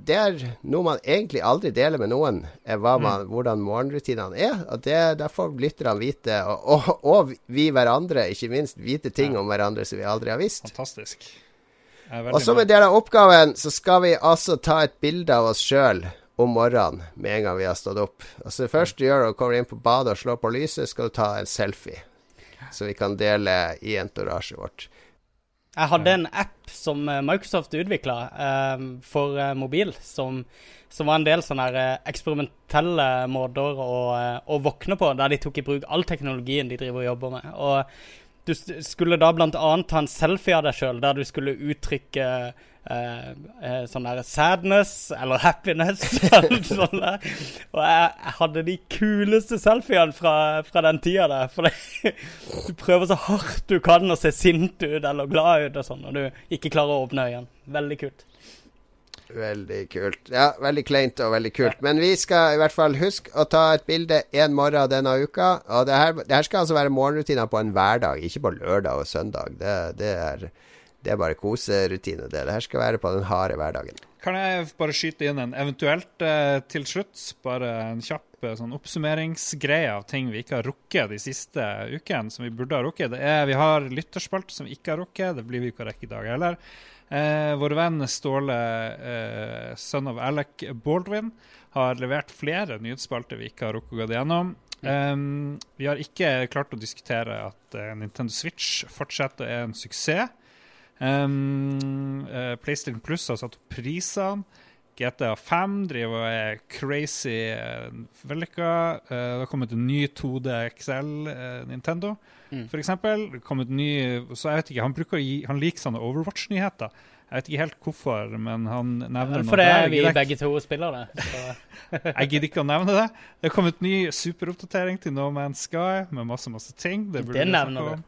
det er noe man egentlig aldri deler med noen, er hva man, hvordan morgenrutinene er. Og det, Der får lytterne vite, og, og, og vi hverandre, ikke minst, vite ting om hverandre som vi aldri har visst. Fantastisk. Og som en del av oppgaven så skal vi altså ta et bilde av oss sjøl om morgenen med en gang vi har stått opp. Altså Det første du gjør når du kommer inn på badet og slår på lyset, skal du ta en selfie. Så vi kan dele i entorasjet vårt. Jeg hadde en app som eh, Microsoft utvikla for eh, mobil, som, som var en del sånne eh, eksperimentelle måter å, eh, å våkne på, der de tok i bruk all teknologien de driver og jobber med. Og du skulle da annet ta en selfie av deg sjøl, der du skulle uttrykke eh, eh, sånn der sadness eller happiness. sånn der. Og jeg, jeg hadde de kuleste selfiene fra, fra den tida der. For det, du prøver så hardt du kan å se sint ut eller glad ut, og sånn, og du ikke klarer å åpne øynene. Veldig kult. Veldig kult. Ja, veldig kleint og veldig kult. Men vi skal i hvert fall huske å ta et bilde en morgen denne uka. Og det her, det her skal altså være morgenrutiner på en hverdag, ikke på lørdag og søndag. Det, det, er, det er bare koserutine, det. Her skal være på den harde hverdagen. Kan jeg bare skyte inn en eventuelt eh, til slutt? Bare en kjapp eh, sånn oppsummeringsgreie av ting vi ikke har rukket de siste ukene, som vi burde ha rukket. Det er, vi har lytterspalte som vi ikke har rukket. Det blir vi ikke å rekke i dag heller. Eh, vår venn Ståle, eh, son of Alec Baldwin, har levert flere nyhetsspalter vi ikke har rukket å gå gjennom. Um, vi har ikke klart å diskutere at uh, Nintendo Switch fortsetter å er en suksess. Um, uh, PlayStation Plus har satt opp prisene. GTA 5 driver og er crazy uh, vellykka. Uh, det har kommet en ny 2D XL uh, Nintendo, Mm. ny Så jeg vet ikke, Han bruker Han liker sånne Overwatch-nyheter. Jeg vet ikke helt hvorfor, men han nevner For det er vi begge to spiller det. Så. Jeg gidder ikke å nevne det. Det har kommet ny superoppdatering til No Man's Sky med masse masse ting. Det, Det nevner du.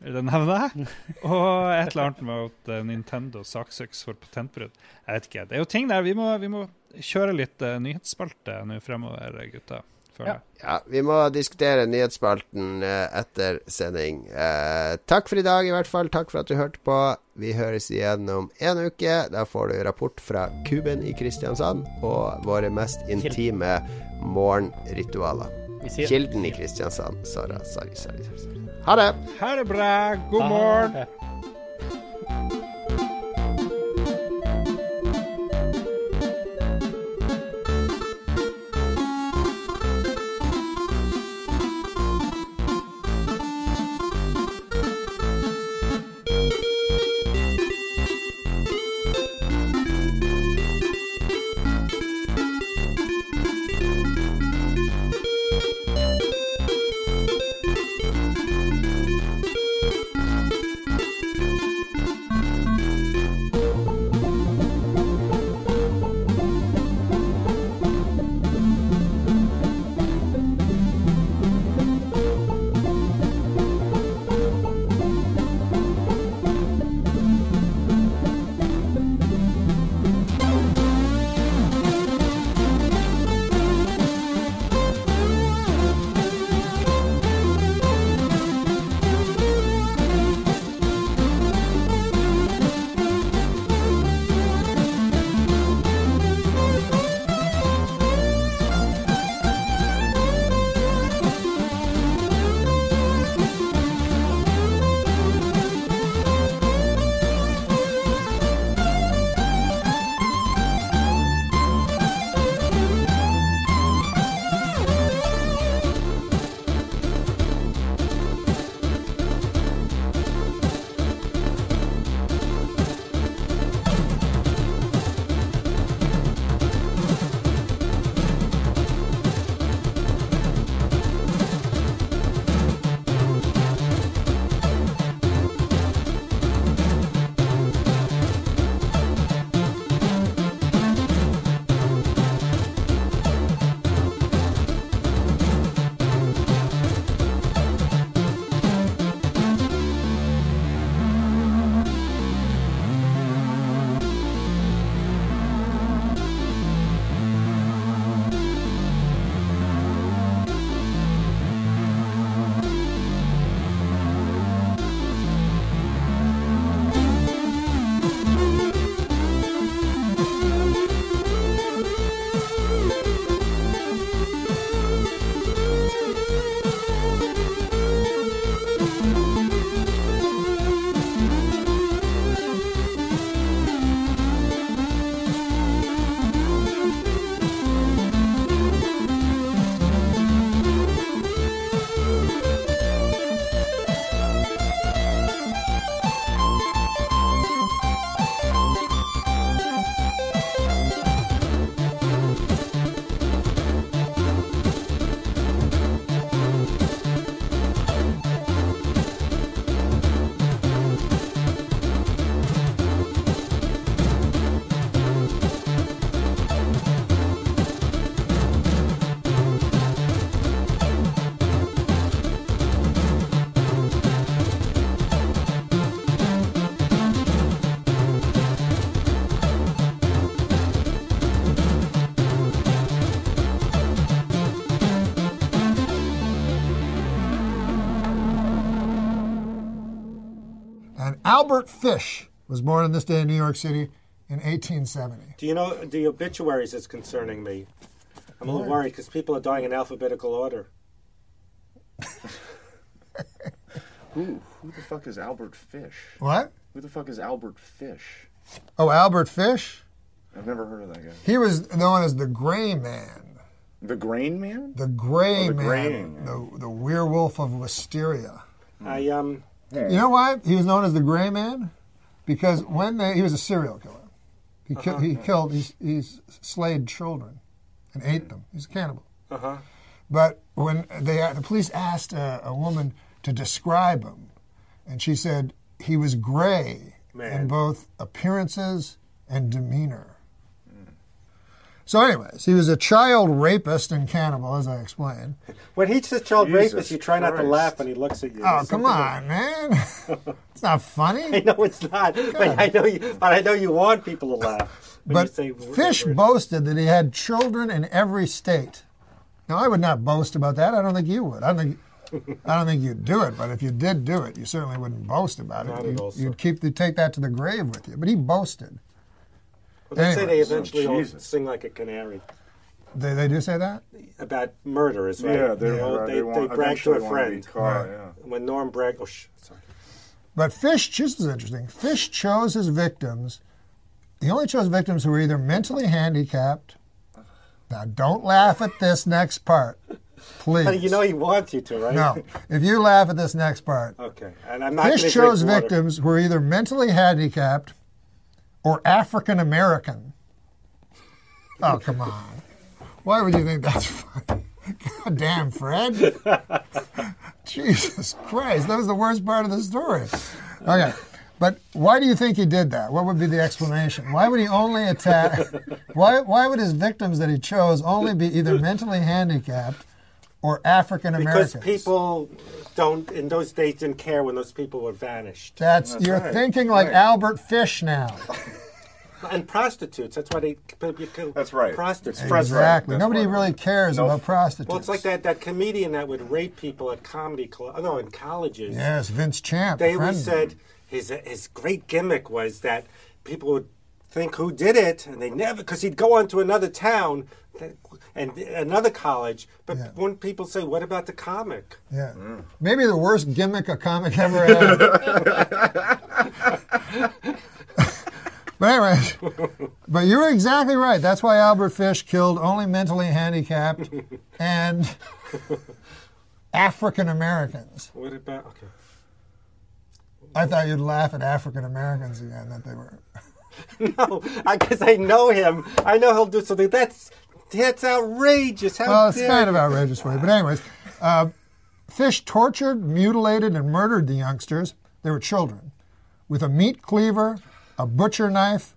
Om. Det nevne. Og et eller annet med at eh, Nintendo saksøks for patentbrudd. Jeg vet ikke. Det er jo ting der vi må, vi må kjøre litt uh, nyhetsspalte nå fremover, gutta. Ja. Ja, vi må diskutere nyhetsspalten uh, etter sending. Uh, takk for i dag, i hvert fall. Takk for at du hørte på. Vi høres igjen om en uke. Da får du rapport fra Kuben i Kristiansand og våre mest intime morgenritualer. Kilden i Kristiansand. Sara, sorry, sorry, sorry. Ha det! Ha det bra. God morgen. Albert Fish was born on this day in New York City in 1870. Do you know the obituaries is concerning me? I'm a little worried because people are dying in alphabetical order. Who? Who the fuck is Albert Fish? What? Who the fuck is Albert Fish? Oh, Albert Fish? I've never heard of that guy. He was known as the Gray Man. The Grain Man? The Gray Oh, the Man. Grain The, the werewolf of Wisteria. I um. You know why he was known as the Gray Man? Because when they, he was a serial killer. He, ki- Uh-huh. he killed, he, he slayed children and ate them. He's a cannibal. Uh huh. But when they, the police asked a, a woman to describe him, and she said he was gray in both appearances and demeanor. So, anyways, he was a child rapist and cannibal, as I explained. When he says child Jesus rapist, you try not to laugh when he looks at you. Oh, There's come something- on, man! it's not funny. I funny. know it's not, but I know you. But I know you want people to laugh. When But you say Fish whatever. boasted that he had children in every state. Now, I would not boast about that. I don't think you would. I don't think. I don't think you'd do it, but if you did do it, you certainly wouldn't boast about Not it. at You, all, sir. you'd keep the, take that to the grave with you. But he boasted. Well, they say they Anyways. Oh, eventually all Jesus. sing like a canary They, they do say that? about murderers, right? Yeah, they, all- they, they, want, they brag to a friend. To be caught, yeah. When Norm brag, oh, sh- sorry. But Fish, this is interesting. Fish chose his victims. He only chose victims who were either mentally handicapped. Now, don't laugh at this next part, please. But you know he wants you to, right? no, if you laugh at this next part, Okay, and I'm not. Fish chose victims who were either mentally handicapped or African American. Oh, come on. Why would you think that's funny? God damn, Fred. Jesus Christ, that was the worst part of the story. Okay, but why do you think he did that? What would be the explanation? Why would he only attack? Why, why would his victims that he chose only be either mentally handicapped or African American Because people don't in those days didn't care when those people were vanished. That's, That's you're right, thinking like right. Albert Fish now. And prostitutes. That's why they. you kill That's right. Prostitutes. That's right. exactly. That's Nobody right. really cares No. about prostitutes. Well, it's like that, that comedian that would rape people at comedy club. Oh, no, in colleges. Yes, Vince Champ. They always said his his great gimmick was that people would think who did it, and they never because he'd go on to another town and another college. But Yeah. when people say, "What about the comic?" Yeah. Mm. Maybe the worst gimmick a comic ever had. but anyways, but you were exactly right. That's why Albert Fish killed only mentally handicapped and African Americans. What about? Okay. I thought you'd laugh at African Americans again that they were. No, because I, know him. I know he'll do something. That's that's outrageous. How Well, it's dare kind of outrageous for you. But anyways, uh, Fish tortured, mutilated, and murdered the youngsters. They were children, with a meat cleaver, a butcher knife,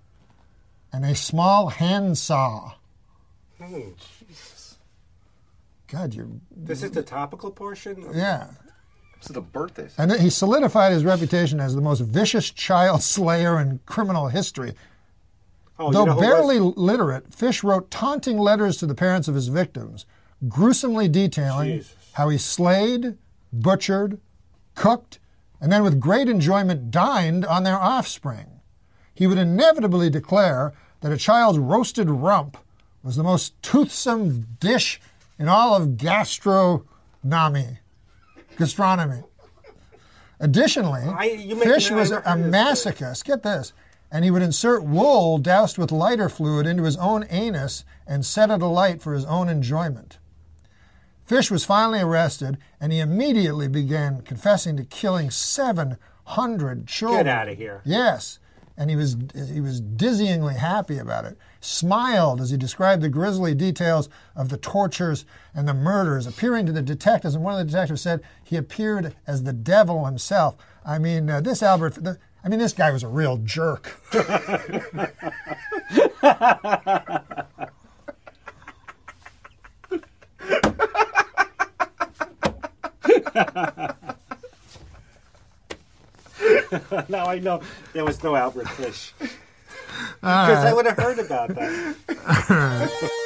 and a small hand saw. Jesus. God, you're This is the topical portion. yeah. This is the birthday. And he solidified his reputation as the most vicious child slayer in criminal history. Oh, Though you know barely was- literate, Fish wrote taunting letters to the parents of his victims, gruesomely detailing Jesus. how he slayed, butchered, cooked, and then with great enjoyment dined on their offspring. He would inevitably declare that a child's roasted rump was the most toothsome dish in all of gastronomy. Gastronomy. Additionally, I- Fish was a masochist. Get this. And he would insert wool doused with lighter fluid into his own anus and set it alight for his own enjoyment. Fish was finally arrested, and he immediately began confessing to killing 700 children. Get out of here. Yes, and he was he was dizzyingly happy about it. Smiled as he described the grisly details of the tortures and the murders, appearing to the detectives. And one of the detectives said he appeared as the devil himself. I mean, uh, this Albert. The, I mean, this guy was a real jerk. now I know there was no Albert Fish. Because I would have heard about that.